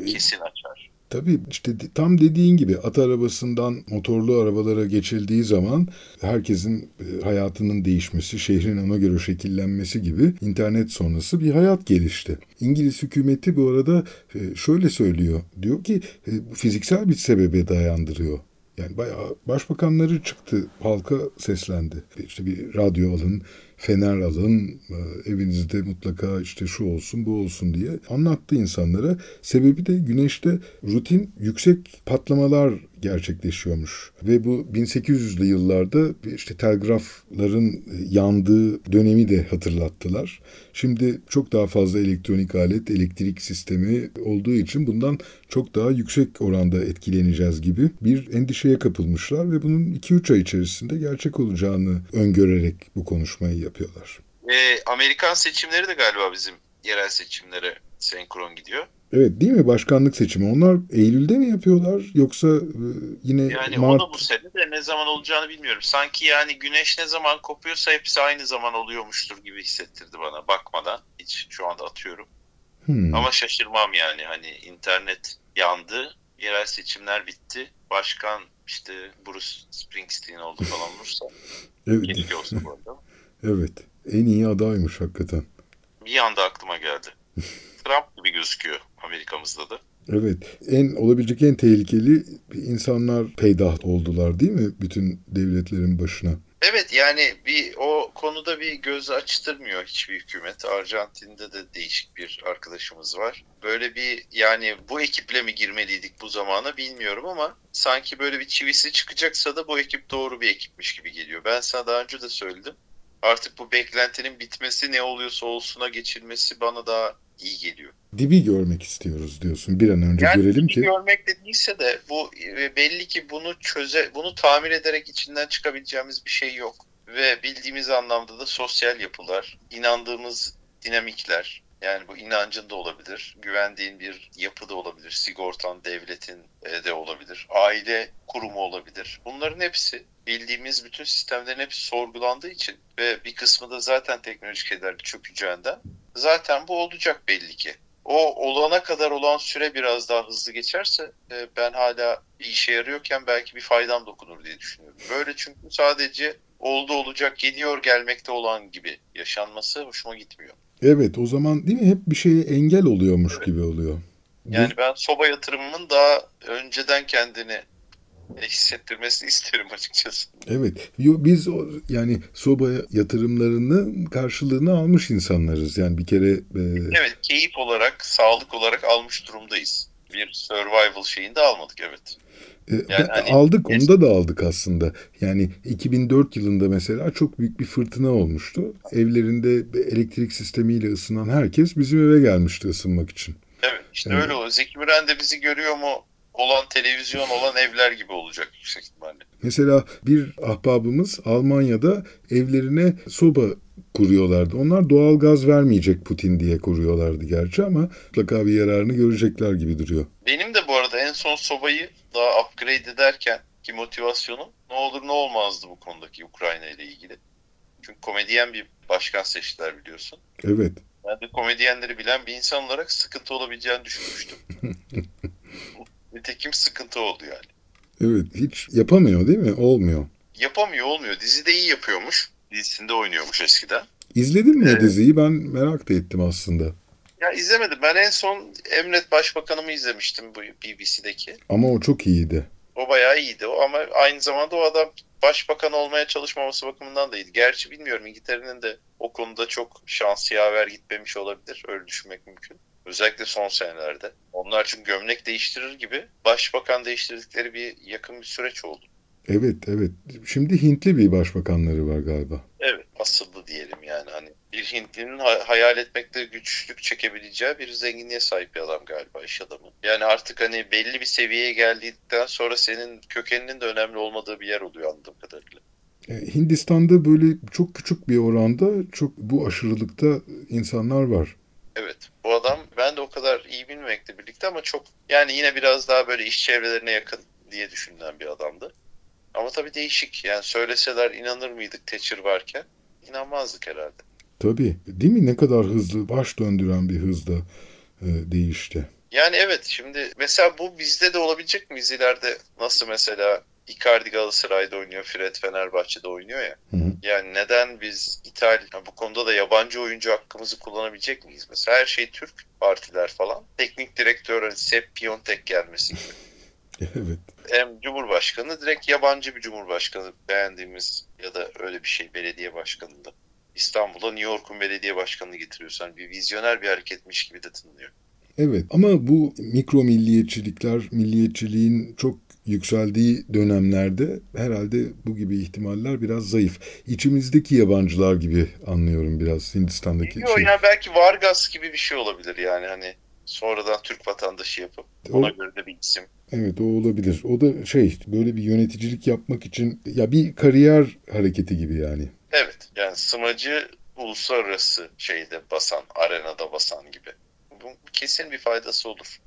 Kesin açar. Tabii işte tam dediğin gibi at arabasından motorlu arabalara geçildiği zaman herkesin e, hayatının değişmesi, şehrin ona göre şekillenmesi gibi internet sonrası bir hayat gelişti. İngiliz hükümeti bu arada e, şöyle söylüyor. Diyor ki e, fiziksel bir sebebe dayandırıyor. Yani bayağı başbakanları çıktı, halka seslendi. İşte bir radyo alın, fener alın, e, evinizde mutlaka işte şu olsun bu olsun diye anlattı insanlara. Sebebi de güneşte rutin yüksek patlamalar gerçekleşiyormuş. Ve bu 1800'lü yıllarda işte telgrafların yandığı dönemi de hatırlattılar. Şimdi çok daha fazla elektronik alet, elektrik sistemi olduğu için bundan çok daha yüksek oranda etkileneceğiz gibi bir endişeye kapılmışlar ve bunun 2-3 ay içerisinde gerçek olacağını öngörerek bu konuşmayı yapıyorlar. E, Amerikan seçimleri de galiba bizim yerel seçimlere senkron gidiyor. Evet değil mi başkanlık seçimi? Onlar Eylül'de mi yapıyorlar yoksa e, yine Yani Mart? da bu sene de ne zaman olacağını bilmiyorum. Sanki yani güneş ne zaman kopuyorsa hepsi aynı zaman oluyormuştur gibi hissettirdi bana bakmadan. Hiç şu anda atıyorum. Hmm. Ama şaşırmam yani hani internet yandı, yerel seçimler bitti. Başkan işte Bruce Springsteen oldu falan olursa. Evet, Keşke olsa bu arada. Evet. En iyi adaymış hakikaten. Bir anda aklıma geldi. Trump gibi gözüküyor Amerika'mızda da. Evet. En olabilecek en tehlikeli insanlar peydah oldular değil mi? Bütün devletlerin başına. Evet yani bir o konuda bir göz açtırmıyor hiçbir hükümet. Arjantin'de de değişik bir arkadaşımız var. Böyle bir yani bu ekiple mi girmeliydik bu zamana bilmiyorum ama sanki böyle bir çivisi çıkacaksa da bu ekip doğru bir ekipmiş gibi geliyor. Ben sana daha önce de söyledim. Artık bu beklentinin bitmesi ne oluyorsa olsuna geçilmesi bana daha iyi geliyor. Dibi görmek istiyoruz diyorsun. Bir an önce Yani görelim ki. görmek de değilse de bu e, belli ki bunu çöze bunu tamir ederek içinden çıkabileceğimiz bir şey yok. Ve bildiğimiz anlamda da sosyal yapılar, inandığımız dinamikler, yani bu inancın da olabilir, güvendiğin bir yapı da olabilir, sigortan, devletin e, de olabilir, aile kurumu olabilir. Bunların hepsi bildiğimiz bütün sistemlerin hepsi sorgulandığı için ve bir kısmı da zaten teknolojik şeylerle çökeceğinden zaten bu olacak belli ki o olana kadar olan süre biraz daha hızlı geçerse e, ben hala bir işe yarıyorken belki bir faydam dokunur diye düşünüyorum. Böyle çünkü sadece oldu olacak geliyor gelmekte olan gibi yaşanması hoşuma gitmiyor. Evet o zaman değil mi hep bir şeye engel oluyormuş Evet. gibi oluyor. Yani ben soba yatırımının daha önceden kendini hissettirmesini isterim açıkçası. Evet. Biz o, yani soba yatırımlarını karşılığını almış insanlarız. Yani bir kere e, Evet keyif olarak, sağlık olarak almış durumdayız. Bir survival şeyinde almadık evet. e, Yani hani- aldık onda da aldık aslında. Yani 2004 yılında mesela çok büyük bir fırtına olmuştu. Evlerinde elektrik sistemiyle ısınan herkes bizim eve gelmişti ısınmak için. Evet işte Evet. öyle oluyor. Zeki Müren de bizi görüyor mu olan televizyon olan evler gibi olacak yüksek ihtimalle. Mesela bir ahbabımız Almanya'da evlerine soba kuruyorlardı. Onlar doğal gaz vermeyecek Putin diye kuruyorlardı gerçi ama mutlaka bir yararını görecekler gibi duruyor. Benim de bu arada en son sobayı daha upgrade ederken ki motivasyonum ne olur ne olmazdı bu konudaki Ukrayna ile ilgili. Çünkü komedyen bir başkan seçtiler biliyorsun. Evet. Ben de komedyenleri bilen bir insan olarak sıkıntı olabileceğini düşünmüştüm. Nitekim sıkıntı oldu yani. Evet hiç yapamıyor değil mi? Olmuyor. Yapamıyor olmuyor. Dizide iyi yapıyormuş. Dizisinde oynuyormuş eskiden. İzledin mi o Evet. diziyi? Ben merak da ettim aslında. Ya izlemedim. Ben en son Emret Başbakanımı izlemiştim bu BBC'deki. Ama o çok iyiydi. O bayağı iyiydi. O ama aynı zamanda o adam başbakan olmaya çalışmaması bakımından da iyiydi. Gerçi bilmiyorum İngiltere'nin de o konuda çok şansı yaver gitmemiş olabilir. Öyle düşünmek mümkün. Özellikle son senelerde. Onlar çünkü gömlek değiştirir gibi başbakan değiştirdikleri bir yakın bir süreç oldu. Evet evet. Şimdi Hintli bir başbakanları var galiba. Evet asıllı diyelim yani hani bir Hintlinin ha- hayal etmekte güçlük çekebileceği bir zenginliğe sahip bir adam galiba iş adamı. Yani artık hani belli bir seviyeye geldikten sonra senin kökeninin de önemli olmadığı bir yer oluyor anladığım kadarıyla. E, Hindistan'da böyle çok küçük bir oranda çok bu aşırılıkta insanlar var. Evet bu adam ben de o kadar iyi bilmemekle birlikte ama çok yani yine biraz daha böyle iş çevrelerine yakın diye düşünülen bir adamdı. Ama tabii değişik yani söyleseler inanır mıydık Thatcher varken inanmazdık herhalde. Tabii. Değil mi? Ne kadar hızlı, baş döndüren bir hızda e, değişti. Yani evet şimdi mesela bu bizde de olabilecek mi ileride nasıl mesela Icardi Galatasaray'da oynuyor, Fred Fenerbahçe'de oynuyor ya. Hı hı. Yani neden biz İtalya bu konuda da yabancı oyuncu hakkımızı kullanabilecek miyiz? Mesela her şey Türk partiler falan. Teknik direktör hani Sepp Piontek gelmesi gibi. Evet. Hem Cumhurbaşkanı direkt yabancı bir Cumhurbaşkanı beğendiğimiz ya da öyle bir şey belediye başkanında. İstanbul'a New York'un belediye başkanını getiriyorsan bir vizyoner bir hareketmiş gibi de tınlıyor. Evet ama bu mikro milliyetçilikler, milliyetçiliğin çok yükseldiği dönemlerde herhalde bu gibi ihtimaller biraz zayıf. İçimizdeki yabancılar gibi anlıyorum biraz Hindistan'daki Yok şey. ya belki Vargas gibi bir şey olabilir yani hani sonradan Türk vatandaşı yapıp ona O- göre de bir isim. Evet o olabilir. O da şey böyle bir yöneticilik yapmak için ya bir kariyer hareketi gibi yani. Evet yani sımacı uluslararası şeyde basan, arenada basan gibi. Bu kesin bir faydası olur.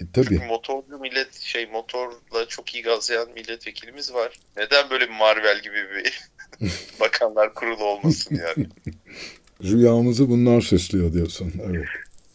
E, tabii. Çünkü motorlu millet şey motorla çok iyi gazlayan milletvekilimiz var. Neden böyle bir Marvel gibi bir bakanlar kurulu olmasın yani? Rüyamızı bunlar süslüyor diyorsun. Evet.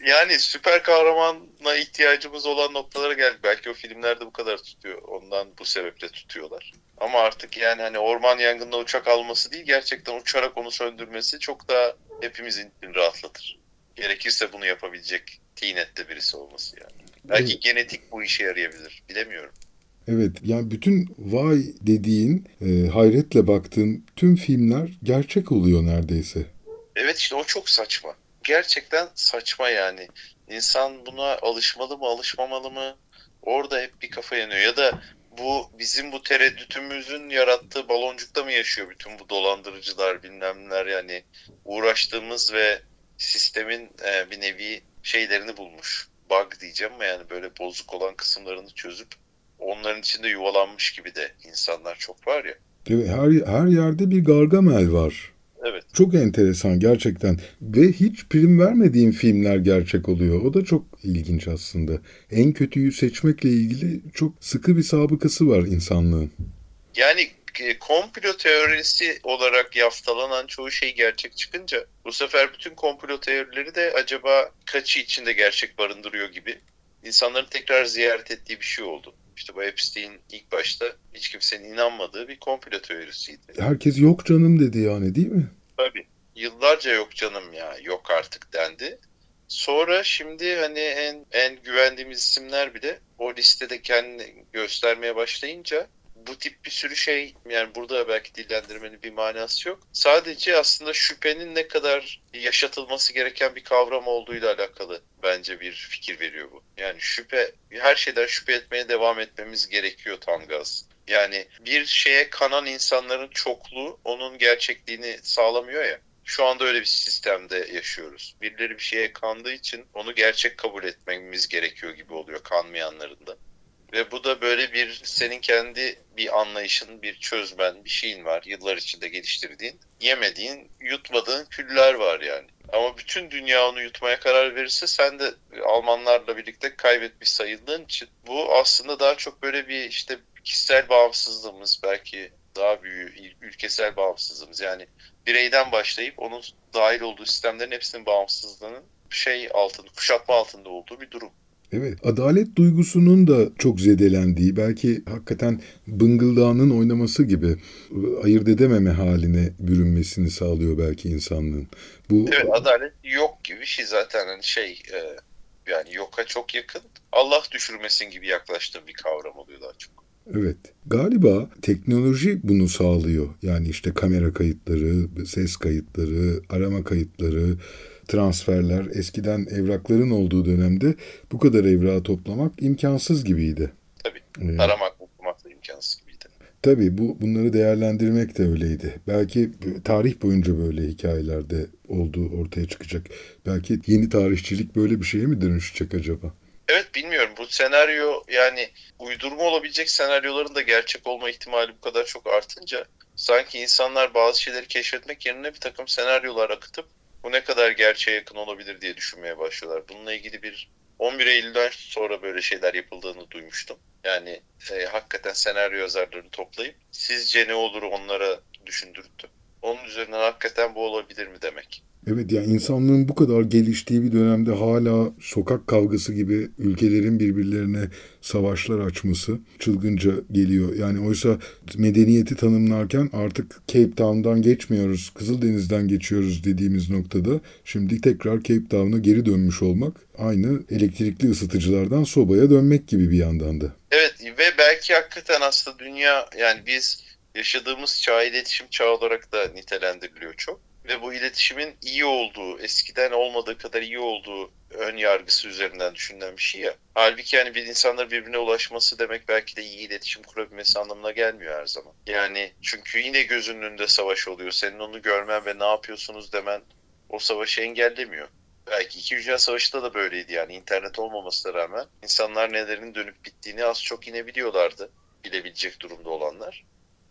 Yani süper kahramana ihtiyacımız olan noktalara geldik. Belki o filmlerde bu kadar tutuyor. Ondan bu sebeple tutuyorlar. Ama artık yani hani orman yangında uçak alması değil gerçekten uçarak onu söndürmesi çok daha hepimizin rahatlatır. Gerekirse bunu yapabilecek tinette birisi olması yani. Belki evet. genetik bu işe yarayabilir. Bilemiyorum. Evet yani bütün vay dediğin e, hayretle baktığın tüm filmler gerçek oluyor neredeyse. Evet işte o çok saçma. Gerçekten saçma yani. İnsan buna alışmalı mı alışmamalı mı? Orada hep bir kafa yanıyor. Ya da bu bizim bu tereddütümüzün yarattığı baloncukta mı yaşıyor bütün bu dolandırıcılar bilmemler yani uğraştığımız ve sistemin e, bir nevi şeylerini bulmuş. Bug diyeceğim ama yani böyle bozuk olan kısımlarını çözüp onların içinde yuvalanmış gibi de insanlar çok var ya. Evet, her, her yerde bir Gargamel var. Evet. Çok enteresan gerçekten. Ve hiç prim vermediğim filmler gerçek oluyor. O da çok ilginç aslında. En kötüyü seçmekle ilgili çok sıkı bir sabıkası var insanlığın. Yani e, komplo teorisi olarak yaftalanan çoğu şey gerçek çıkınca bu sefer bütün komplo teorileri de acaba kaçı içinde gerçek barındırıyor gibi insanların tekrar ziyaret ettiği bir şey oldu. İşte bu Epstein ilk başta hiç kimsenin inanmadığı bir komplo teorisiydi. Herkes yok canım dedi yani değil mi? Tabii. Yıllarca yok canım ya yok artık dendi. Sonra şimdi hani en en güvendiğimiz isimler bile o listede kendini göstermeye başlayınca bu tip bir sürü şey yani burada belki dillendirmenin bir manası yok. Sadece aslında şüphenin ne kadar yaşatılması gereken bir kavram olduğuyla alakalı bence bir fikir veriyor bu. Yani şüphe her şeyden şüphe etmeye devam etmemiz gerekiyor tam gaz. Yani bir şeye kanan insanların çokluğu onun gerçekliğini sağlamıyor ya. Şu anda öyle bir sistemde yaşıyoruz. Birileri bir şeye kandığı için onu gerçek kabul etmemiz gerekiyor gibi oluyor kanmayanların da. Ve bu da böyle bir senin kendi bir anlayışın, bir çözmen, bir şeyin var. Yıllar içinde geliştirdiğin, yemediğin, yutmadığın küller var yani. Ama bütün dünya onu yutmaya karar verirse sen de Almanlarla birlikte kaybetmiş sayıldığın için bu aslında daha çok böyle bir işte kişisel bağımsızlığımız belki daha büyük ülkesel bağımsızlığımız yani bireyden başlayıp onun dahil olduğu sistemlerin hepsinin bağımsızlığının şey altında, kuşatma altında olduğu bir durum. Evet, adalet duygusunun da çok zedelendiği, belki hakikaten bıngıldağının oynaması gibi ayırt edememe haline bürünmesini sağlıyor belki insanlığın. Bu Evet, adalet yok gibi şey zaten hani şey e, yani yoka çok yakın. Allah düşürmesin gibi yaklaştığım bir kavram oluyor daha çok. Evet. Galiba teknoloji bunu sağlıyor. Yani işte kamera kayıtları, ses kayıtları, arama kayıtları, transferler, eskiden evrakların olduğu dönemde bu kadar evrağı toplamak imkansız gibiydi. Tabii. Ee, Aramak, okumak da imkansız gibiydi. Tabii bu bunları değerlendirmek de öyleydi. Belki tarih boyunca böyle hikayelerde olduğu ortaya çıkacak. Belki yeni tarihçilik böyle bir şeye mi dönüşecek acaba? Evet bilmiyorum. Bu senaryo yani uydurma olabilecek senaryoların da gerçek olma ihtimali bu kadar çok artınca sanki insanlar bazı şeyleri keşfetmek yerine bir takım senaryolar akıtıp bu ne kadar gerçeğe yakın olabilir diye düşünmeye başlıyorlar. Bununla ilgili bir 11 Eylül'den sonra böyle şeyler yapıldığını duymuştum. Yani e, hakikaten senaryo yazarlarını toplayıp sizce ne olur onlara düşündürttü. Onun üzerinden hakikaten bu olabilir mi demek. Evet yani insanlığın bu kadar geliştiği bir dönemde hala sokak kavgası gibi ülkelerin birbirlerine savaşlar açması çılgınca geliyor. Yani oysa medeniyeti tanımlarken artık Cape Town'dan geçmiyoruz, Kızıldeniz'den geçiyoruz dediğimiz noktada şimdi tekrar Cape Town'a geri dönmüş olmak aynı elektrikli ısıtıcılardan sobaya dönmek gibi bir yandan da. Evet ve belki hakikaten aslında dünya yani biz yaşadığımız çağ iletişim çağı olarak da nitelendiriliyor çok ve bu iletişimin iyi olduğu, eskiden olmadığı kadar iyi olduğu ön yargısı üzerinden düşünülen bir şey ya. Halbuki yani bir insanların birbirine ulaşması demek belki de iyi iletişim kurabilmesi anlamına gelmiyor her zaman. Yani çünkü yine gözünün önünde savaş oluyor. Senin onu görmen ve ne yapıyorsunuz demen o savaşı engellemiyor. Belki İki Dünya Savaşı'da da böyleydi yani internet olmamasına rağmen insanlar nelerin dönüp bittiğini az çok yine biliyorlardı. Bilebilecek durumda olanlar.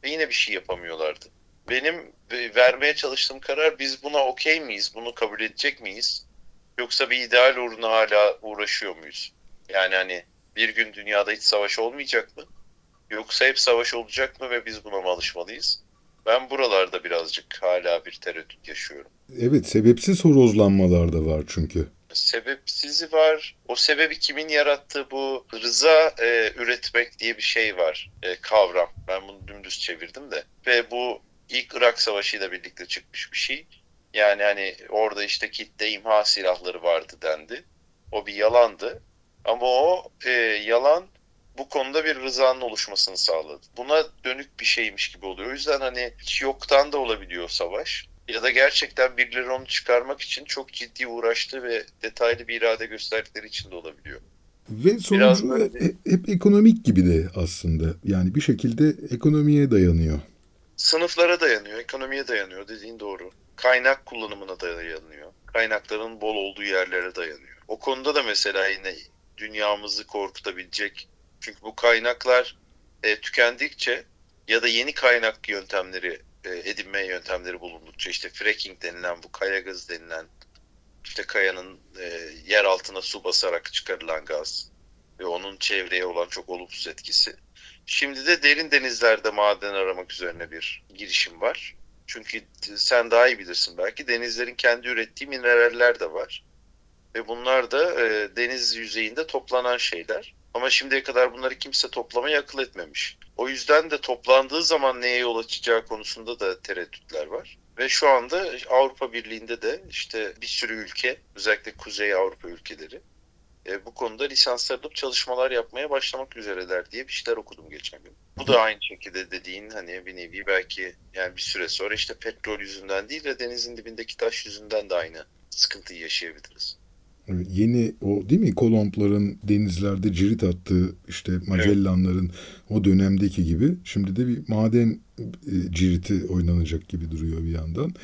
Ve yine bir şey yapamıyorlardı benim vermeye çalıştığım karar biz buna okey miyiz? Bunu kabul edecek miyiz? Yoksa bir ideal uğruna hala uğraşıyor muyuz? Yani hani bir gün dünyada hiç savaş olmayacak mı? Yoksa hep savaş olacak mı ve biz buna mı alışmalıyız? Ben buralarda birazcık hala bir tereddüt yaşıyorum. Evet sebepsiz horozlanmalar da var çünkü. Sebepsizi var. O sebebi kimin yarattığı bu rıza e, üretmek diye bir şey var. E, kavram. Ben bunu dümdüz çevirdim de. Ve bu ilk Irak Savaşı ile birlikte çıkmış bir şey. Yani hani orada işte kitle imha silahları vardı dendi. O bir yalandı. Ama o e, yalan bu konuda bir rızanın oluşmasını sağladı. Buna dönük bir şeymiş gibi oluyor. O yüzden hani hiç yoktan da olabiliyor savaş. Ya da gerçekten birileri onu çıkarmak için çok ciddi uğraştığı ve detaylı bir irade gösterdikleri için de olabiliyor. Ve sonucu hep, hep ekonomik gibi de aslında. Yani bir şekilde ekonomiye dayanıyor. Sınıflara dayanıyor, ekonomiye dayanıyor dediğin doğru. Kaynak kullanımına dayanıyor. Kaynakların bol olduğu yerlere dayanıyor. O konuda da mesela yine dünyamızı korkutabilecek çünkü bu kaynaklar e, tükendikçe ya da yeni kaynak yöntemleri e, edinme yöntemleri bulundukça işte fracking denilen bu kaya gazı denilen işte kayanın e, yer altına su basarak çıkarılan gaz ve onun çevreye olan çok olumsuz etkisi. Şimdi de derin denizlerde maden aramak üzerine bir girişim var. Çünkü sen daha iyi bilirsin belki denizlerin kendi ürettiği mineraller de var. Ve bunlar da e, deniz yüzeyinde toplanan şeyler. Ama şimdiye kadar bunları kimse toplamayı akıl etmemiş. O yüzden de toplandığı zaman neye yol açacağı konusunda da tereddütler var. Ve şu anda Avrupa Birliği'nde de işte bir sürü ülke, özellikle Kuzey Avrupa ülkeleri e, bu konuda lisanslanıp çalışmalar yapmaya başlamak üzereler diye bir şeyler okudum geçen gün. Bu da aynı şekilde dediğin hani bir nevi belki yani bir süre sonra işte petrol yüzünden değil de denizin dibindeki taş yüzünden de aynı sıkıntıyı yaşayabiliriz. Yeni o değil mi Kolombların denizlerde cirit attığı işte Magellanların evet. o dönemdeki gibi şimdi de bir maden e, ciriti oynanacak gibi duruyor bir yandan.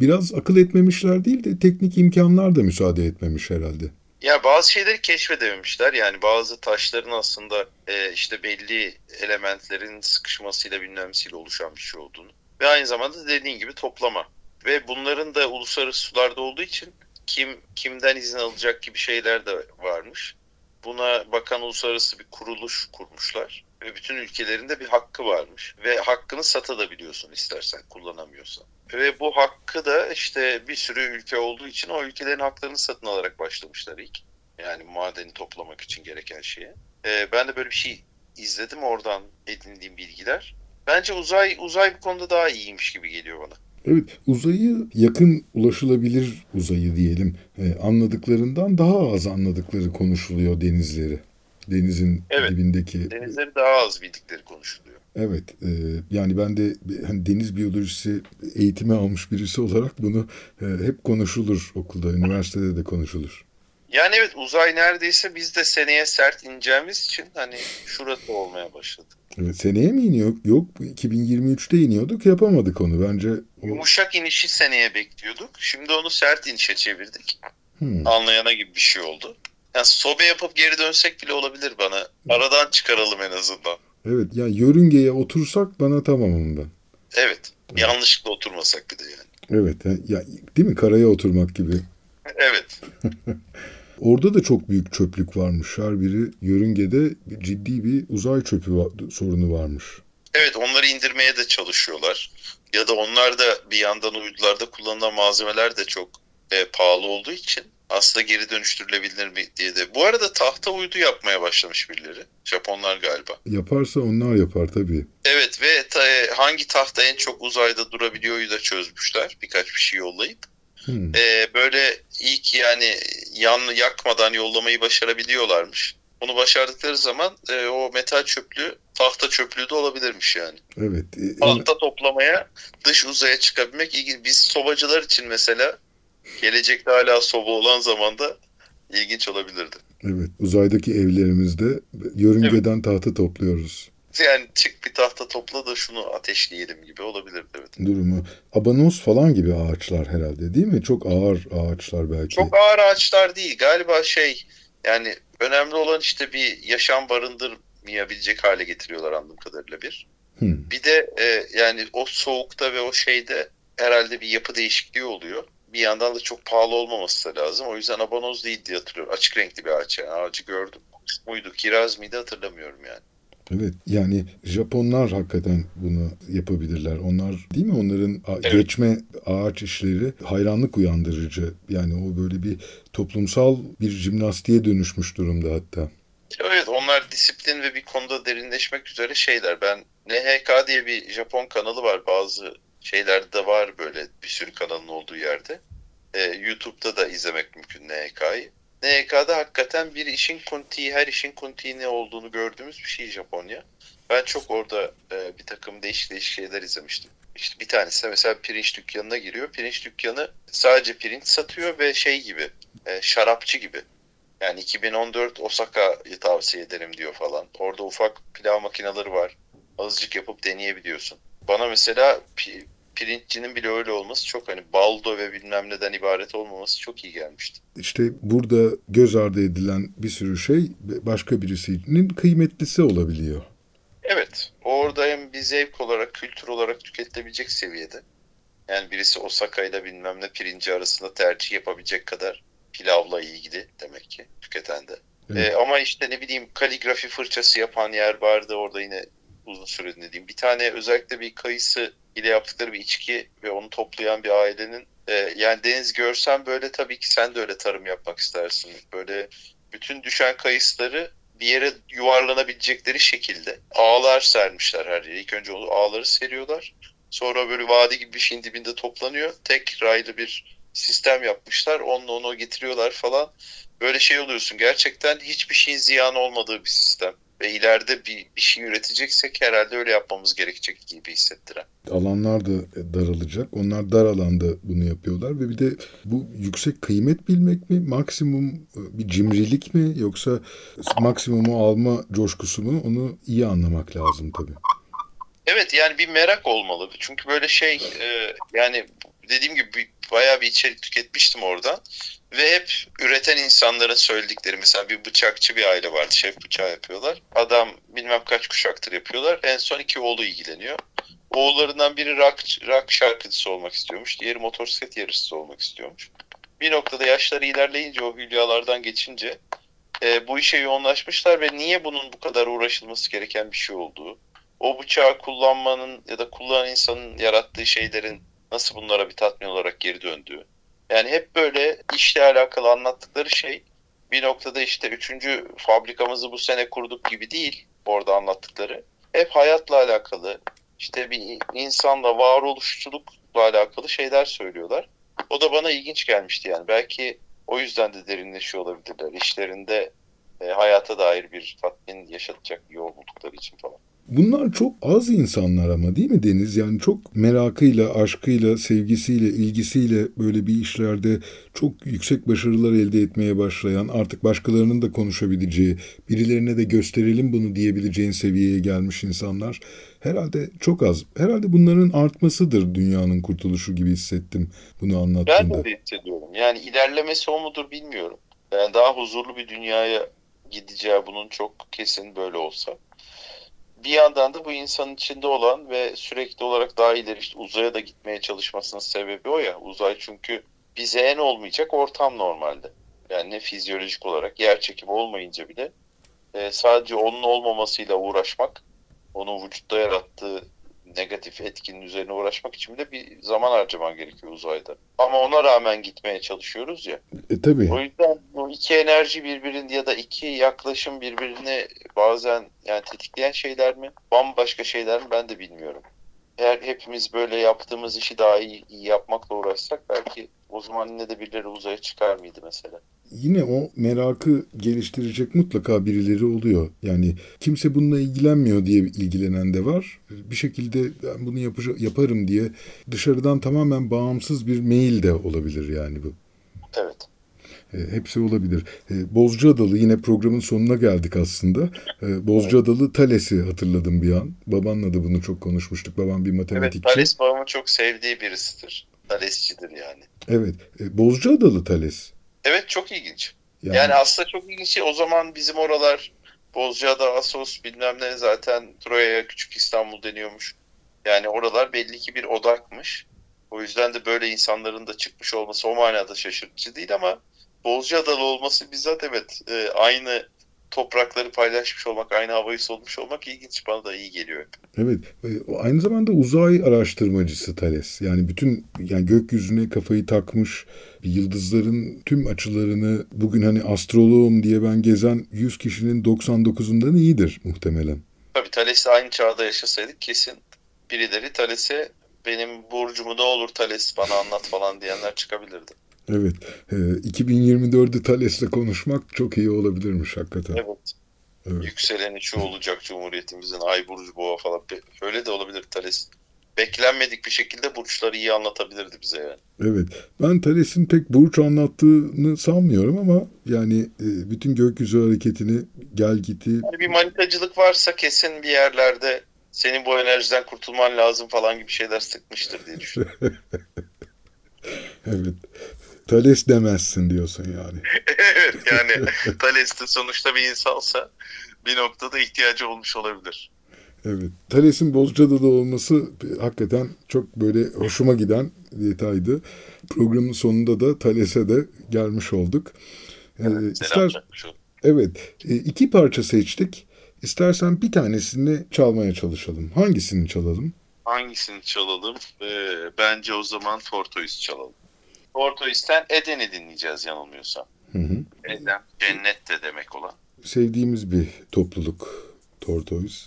Biraz akıl etmemişler değil de teknik imkanlar da müsaade etmemiş herhalde. Ya bazı şeyleri keşfedememişler. Yani bazı taşların aslında e, işte belli elementlerin sıkışmasıyla bilmemsiyle oluşan bir şey olduğunu. Ve aynı zamanda dediğin gibi toplama. Ve bunların da uluslararası sularda olduğu için kim kimden izin alacak gibi şeyler de varmış. Buna bakan uluslararası bir kuruluş kurmuşlar ve bütün ülkelerinde bir hakkı varmış ve hakkını satabiliyorsun istersen kullanamıyorsan. Ve bu hakkı da işte bir sürü ülke olduğu için o ülkelerin haklarını satın alarak başlamışlar ilk. Yani madeni toplamak için gereken şeye. Ee, ben de böyle bir şey izledim oradan edindiğim bilgiler. Bence uzay uzay bu konuda daha iyiymiş gibi geliyor bana. Evet uzayı yakın ulaşılabilir uzayı diyelim e, anladıklarından daha az anladıkları konuşuluyor denizleri. Denizin evet, dibindeki. Denizleri daha az bildikleri konuşuluyor. Evet e, yani ben de hani deniz biyolojisi eğitimi almış birisi olarak bunu e, hep konuşulur okulda, üniversitede de konuşulur. Yani evet uzay neredeyse biz de seneye sert ineceğimiz için hani şurası olmaya başladı. Evet, seneye mi iniyor? Yok 2023'te iniyorduk yapamadık onu bence. O... Yumuşak inişi seneye bekliyorduk. Şimdi onu sert inişe çevirdik. Hmm. Anlayana gibi bir şey oldu. Yani sobe yapıp geri dönsek bile olabilir bana. Aradan çıkaralım en azından. Evet ya yani yörüngeye otursak bana tamamım ben. Evet. evet. Yanlışlıkla oturmasak bir de yani. Evet. Ya, değil mi? Karaya oturmak gibi. Evet. Orada da çok büyük çöplük varmış. Her biri yörüngede ciddi bir uzay çöpü sorunu varmış. Evet onları indirmeye de çalışıyorlar. Ya da onlar da bir yandan uydularda kullanılan malzemeler de çok e, pahalı olduğu için aslında geri dönüştürülebilir mi diye de. Bu arada tahta uydu yapmaya başlamış birileri. Japonlar galiba. Yaparsa onlar yapar tabii. Evet ve ta, e, hangi tahta en çok uzayda durabiliyoryu da çözmüşler. Birkaç bir şey yollayıp. Hmm. Ee, böyle ilk yani yan yakmadan yollamayı başarabiliyorlarmış. Bunu başardıkları zaman e, o metal çöplüğü tahta çöplüğü de olabilirmiş yani. Evet. E, tahta toplamaya dış uzaya çıkabilmek ilginç. Biz sobacılar için mesela gelecekte hala soba olan zamanda ilginç olabilirdi. Evet. Uzaydaki evlerimizde yörüngeden evet. tahta topluyoruz yani çık bir tahta topla da şunu ateşleyelim gibi olabilir evet. Durumu. Abanoz falan gibi ağaçlar herhalde değil mi? Çok ağır ağaçlar belki. Çok ağır ağaçlar değil. Galiba şey yani önemli olan işte bir yaşam barındırmayabilecek hale getiriyorlar anladığım kadarıyla bir. Hmm. Bir de e, yani o soğukta ve o şeyde herhalde bir yapı değişikliği oluyor. Bir yandan da çok pahalı olmaması da lazım. O yüzden abanoz değil diye hatırlıyorum. Açık renkli bir ağaç yani. Ağacı gördüm. Muydu? Kiraz mıydı hatırlamıyorum yani. Evet yani Japonlar hakikaten bunu yapabilirler. Onlar değil mi onların evet. geçme ağaç işleri hayranlık uyandırıcı. Yani o böyle bir toplumsal bir jimnastiğe dönüşmüş durumda hatta. Evet onlar disiplin ve bir konuda derinleşmek üzere şeyler. Ben NHK diye bir Japon kanalı var. Bazı şeylerde var böyle bir sürü kanalın olduğu yerde. Ee, YouTube'da da izlemek mümkün NHK'yı. NHK'da hakikaten bir işin kuntiği, her işin kuntiği ne olduğunu gördüğümüz bir şey Japonya. Ben çok orada e, bir takım değişik değişik şeyler izlemiştim. İşte bir tanesi mesela pirinç dükkanına giriyor. Pirinç dükkanı sadece pirinç satıyor ve şey gibi, e, şarapçı gibi. Yani 2014 Osaka'yı tavsiye ederim diyor falan. Orada ufak pilav makineleri var. Azıcık yapıp deneyebiliyorsun. Bana mesela pirinççinin bile öyle olması çok hani baldo ve bilmem neden ibaret olmaması çok iyi gelmişti. İşte burada göz ardı edilen bir sürü şey başka birisinin kıymetlisi olabiliyor. Evet. Orada hem bir zevk olarak, kültür olarak tüketilebilecek seviyede. Yani birisi Osaka ile bilmem ne pirinci arasında tercih yapabilecek kadar pilavla ilgili demek ki tüketen de. Evet. Ee, ama işte ne bileyim kaligrafi fırçası yapan yer vardı orada yine uzun süre dinlediğim. Bir tane özellikle bir kayısı ile yaptıkları bir içki ve onu toplayan bir ailenin e, yani Deniz görsen böyle tabii ki sen de öyle tarım yapmak istersin. Böyle bütün düşen kayısıları bir yere yuvarlanabilecekleri şekilde ağlar sermişler her yere. İlk önce onu ağları seriyorlar. Sonra böyle vadi gibi bir şeyin dibinde toplanıyor. Tek raylı bir sistem yapmışlar. Onunla onu getiriyorlar falan. Böyle şey oluyorsun. Gerçekten hiçbir şeyin ziyan olmadığı bir sistem ve ileride bir, bir şey üreteceksek herhalde öyle yapmamız gerekecek gibi hissettiren. Alanlar da daralacak. Onlar dar alanda bunu yapıyorlar ve bir de bu yüksek kıymet bilmek mi, maksimum e, bir cimrilik mi yoksa maksimumu alma coşkusu mu onu iyi anlamak lazım tabii. Evet yani bir merak olmalı. Çünkü böyle şey e, yani dediğim gibi bayağı bir içerik tüketmiştim orada. Ve hep üreten insanların söyledikleri mesela bir bıçakçı bir aile vardı. Şef bıçağı yapıyorlar. Adam bilmem kaç kuşaktır yapıyorlar. En son iki oğlu ilgileniyor. Oğullarından biri rock, rock şarkıcısı olmak istiyormuş. Diğeri motosiklet yarışçısı olmak istiyormuş. Bir noktada yaşları ilerleyince o hülyalardan geçince e, bu işe yoğunlaşmışlar ve niye bunun bu kadar uğraşılması gereken bir şey olduğu, o bıçağı kullanmanın ya da kullanan insanın yarattığı şeylerin nasıl bunlara bir tatmin olarak geri döndüğü, yani hep böyle işle alakalı anlattıkları şey bir noktada işte üçüncü fabrikamızı bu sene kurduk gibi değil orada anlattıkları. Hep hayatla alakalı işte bir insanla varoluşçulukla alakalı şeyler söylüyorlar. O da bana ilginç gelmişti yani. Belki o yüzden de derinleşiyor olabilirler. İşlerinde e, hayata dair bir tatmin yaşatacak yol buldukları için falan. Bunlar çok az insanlar ama değil mi Deniz? Yani çok merakıyla, aşkıyla, sevgisiyle, ilgisiyle böyle bir işlerde çok yüksek başarılar elde etmeye başlayan, artık başkalarının da konuşabileceği, birilerine de gösterelim bunu diyebileceğin seviyeye gelmiş insanlar herhalde çok az. Herhalde bunların artmasıdır dünyanın kurtuluşu gibi hissettim bunu anlattığında. Ben de hissediyorum. Yani ilerlemesi o mudur bilmiyorum. Yani daha huzurlu bir dünyaya gideceği bunun çok kesin böyle olsa bir yandan da bu insanın içinde olan ve sürekli olarak daha ileri işte uzaya da gitmeye çalışmasının sebebi o ya. Uzay çünkü bize en olmayacak ortam normalde. Yani ne fizyolojik olarak yer çekimi olmayınca bile e, sadece onun olmamasıyla uğraşmak, onun vücutta yarattığı negatif etkinin üzerine uğraşmak için de bir zaman harcaman gerekiyor uzayda. Ama ona rağmen gitmeye çalışıyoruz ya. E tabii. O yüzden bu iki enerji birbirini ya da iki yaklaşım birbirini bazen yani tetikleyen şeyler mi? Bambaşka şeyler mi? Ben de bilmiyorum. Eğer hepimiz böyle yaptığımız işi daha iyi, iyi yapmakla uğraşsak belki o zaman yine de birileri uzaya çıkar mıydı mesela? Yine o merakı geliştirecek mutlaka birileri oluyor. Yani kimse bununla ilgilenmiyor diye ilgilenen de var. Bir şekilde ben bunu yapacak, yaparım diye dışarıdan tamamen bağımsız bir mail de olabilir yani bu. Evet. E, hepsi olabilir. E, Bozcaadalı yine programın sonuna geldik aslında. E, Bozcaadalı Thales'i hatırladım bir an. Babanla da bunu çok konuşmuştuk. Babam bir matematikçi. Evet Thales babamın çok sevdiği birisidir. Thalesçidir yani. Evet. Bozcaadalı Thales. Evet çok ilginç. Yani, yani aslında çok ilginç. O zaman bizim oralar Bozcaada, Asos bilmem ne zaten Troya'ya Küçük İstanbul deniyormuş. Yani oralar belli ki bir odakmış. O yüzden de böyle insanların da çıkmış olması o manada şaşırtıcı değil ama Bozcaadalı olması bizzat evet e, aynı toprakları paylaşmış olmak, aynı havayı solmuş olmak ilginç. Bana da iyi geliyor hep. Evet. Aynı zamanda uzay araştırmacısı Thales. Yani bütün yani gökyüzüne kafayı takmış, yıldızların tüm açılarını bugün hani astroloğum diye ben gezen 100 kişinin 99'undan iyidir muhtemelen. Tabii Thales'le aynı çağda yaşasaydık kesin birileri Thales'e benim burcumu ne olur Thales bana anlat falan diyenler çıkabilirdi. Evet. E, 2024'ü Thales'le konuşmak çok iyi olabilirmiş hakikaten. Evet. evet. Yükseleni şu olacak Cumhuriyetimizin ay burcu boğa falan. Öyle de olabilir Thales. Beklenmedik bir şekilde burçları iyi anlatabilirdi bize yani. Evet. Ben Thales'in pek burç anlattığını sanmıyorum ama yani e, bütün gökyüzü hareketini gel giti. Yani bir manitacılık varsa kesin bir yerlerde senin bu enerjiden kurtulman lazım falan gibi şeyler sıkmıştır diye düşünüyorum. evet. Thales demezsin diyorsun yani. evet yani Thales de sonuçta bir insansa bir noktada ihtiyacı olmuş olabilir. Evet. Thales'in Bozcaada'da olması hakikaten çok böyle hoşuma giden detaydı. Programın sonunda da Thales'e de gelmiş olduk. Evet, ee, ister... evet. iki parça seçtik. İstersen bir tanesini çalmaya çalışalım. Hangisini çalalım? Hangisini çalalım? Ee, bence o zaman Tortoise çalalım. Tortoise'ten Eden'i dinleyeceğiz yanılmıyorsam. Hı hı. Eden, cennet de demek olan. Sevdiğimiz bir topluluk Tortoise.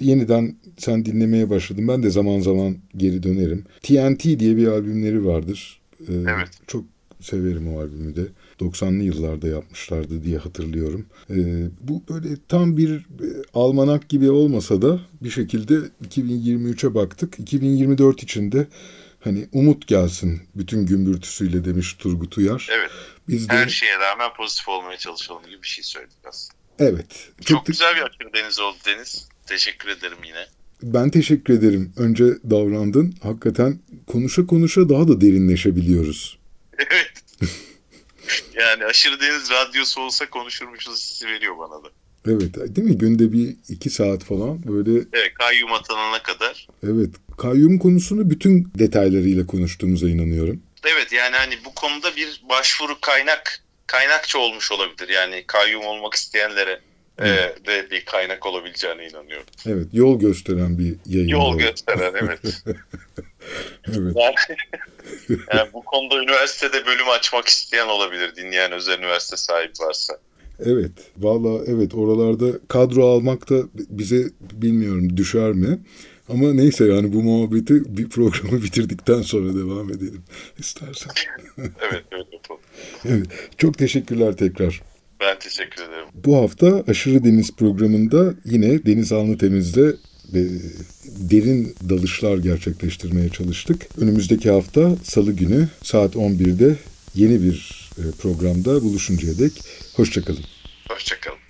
Yeniden sen dinlemeye başladın. Ben de zaman zaman geri dönerim. TNT diye bir albümleri vardır. Ee, evet. Çok severim o albümü de. 90'lı yıllarda yapmışlardı diye hatırlıyorum. Ee, bu böyle tam bir e, almanak gibi olmasa da bir şekilde 2023'e baktık. 2024 içinde hani umut gelsin bütün gümbürtüsüyle demiş Turgut Uyar. Evet. Biz de... Her şeye rağmen pozitif olmaya çalışalım gibi bir şey söyledik aslında. Evet. Çok, çok güzel bir aşırı deniz oldu Deniz. Teşekkür ederim yine. Ben teşekkür ederim. Önce davrandın. Hakikaten konuşa konuşa daha da derinleşebiliyoruz. Evet. yani aşırı deniz radyosu olsa konuşurmuşuz hissi veriyor bana da. Evet değil mi? Günde bir iki saat falan böyle. Evet kayyum atanana kadar. Evet kayyum konusunu bütün detaylarıyla konuştuğumuza inanıyorum. Evet yani hani bu konuda bir başvuru kaynak kaynakça olmuş olabilir. Yani kayyum olmak isteyenlere e, de bir kaynak olabileceğine inanıyorum. Evet yol gösteren bir yayın. Yol gösteren evet. evet. Yani, yani bu konuda üniversitede bölüm açmak isteyen olabilir dinleyen özel üniversite sahibi varsa. Evet. Valla evet oralarda kadro almak da bize bilmiyorum düşer mi? Ama neyse yani bu muhabbeti bir programı bitirdikten sonra devam edelim istersen. evet evet. Evet. Çok teşekkürler tekrar. Ben teşekkür ederim. Bu hafta Aşırı Deniz programında yine Deniz Anlı Temiz'de e, derin dalışlar gerçekleştirmeye çalıştık. Önümüzdeki hafta Salı günü saat 11'de yeni bir programda buluşuncaya dek hoşçakalın. Hoşçakalın.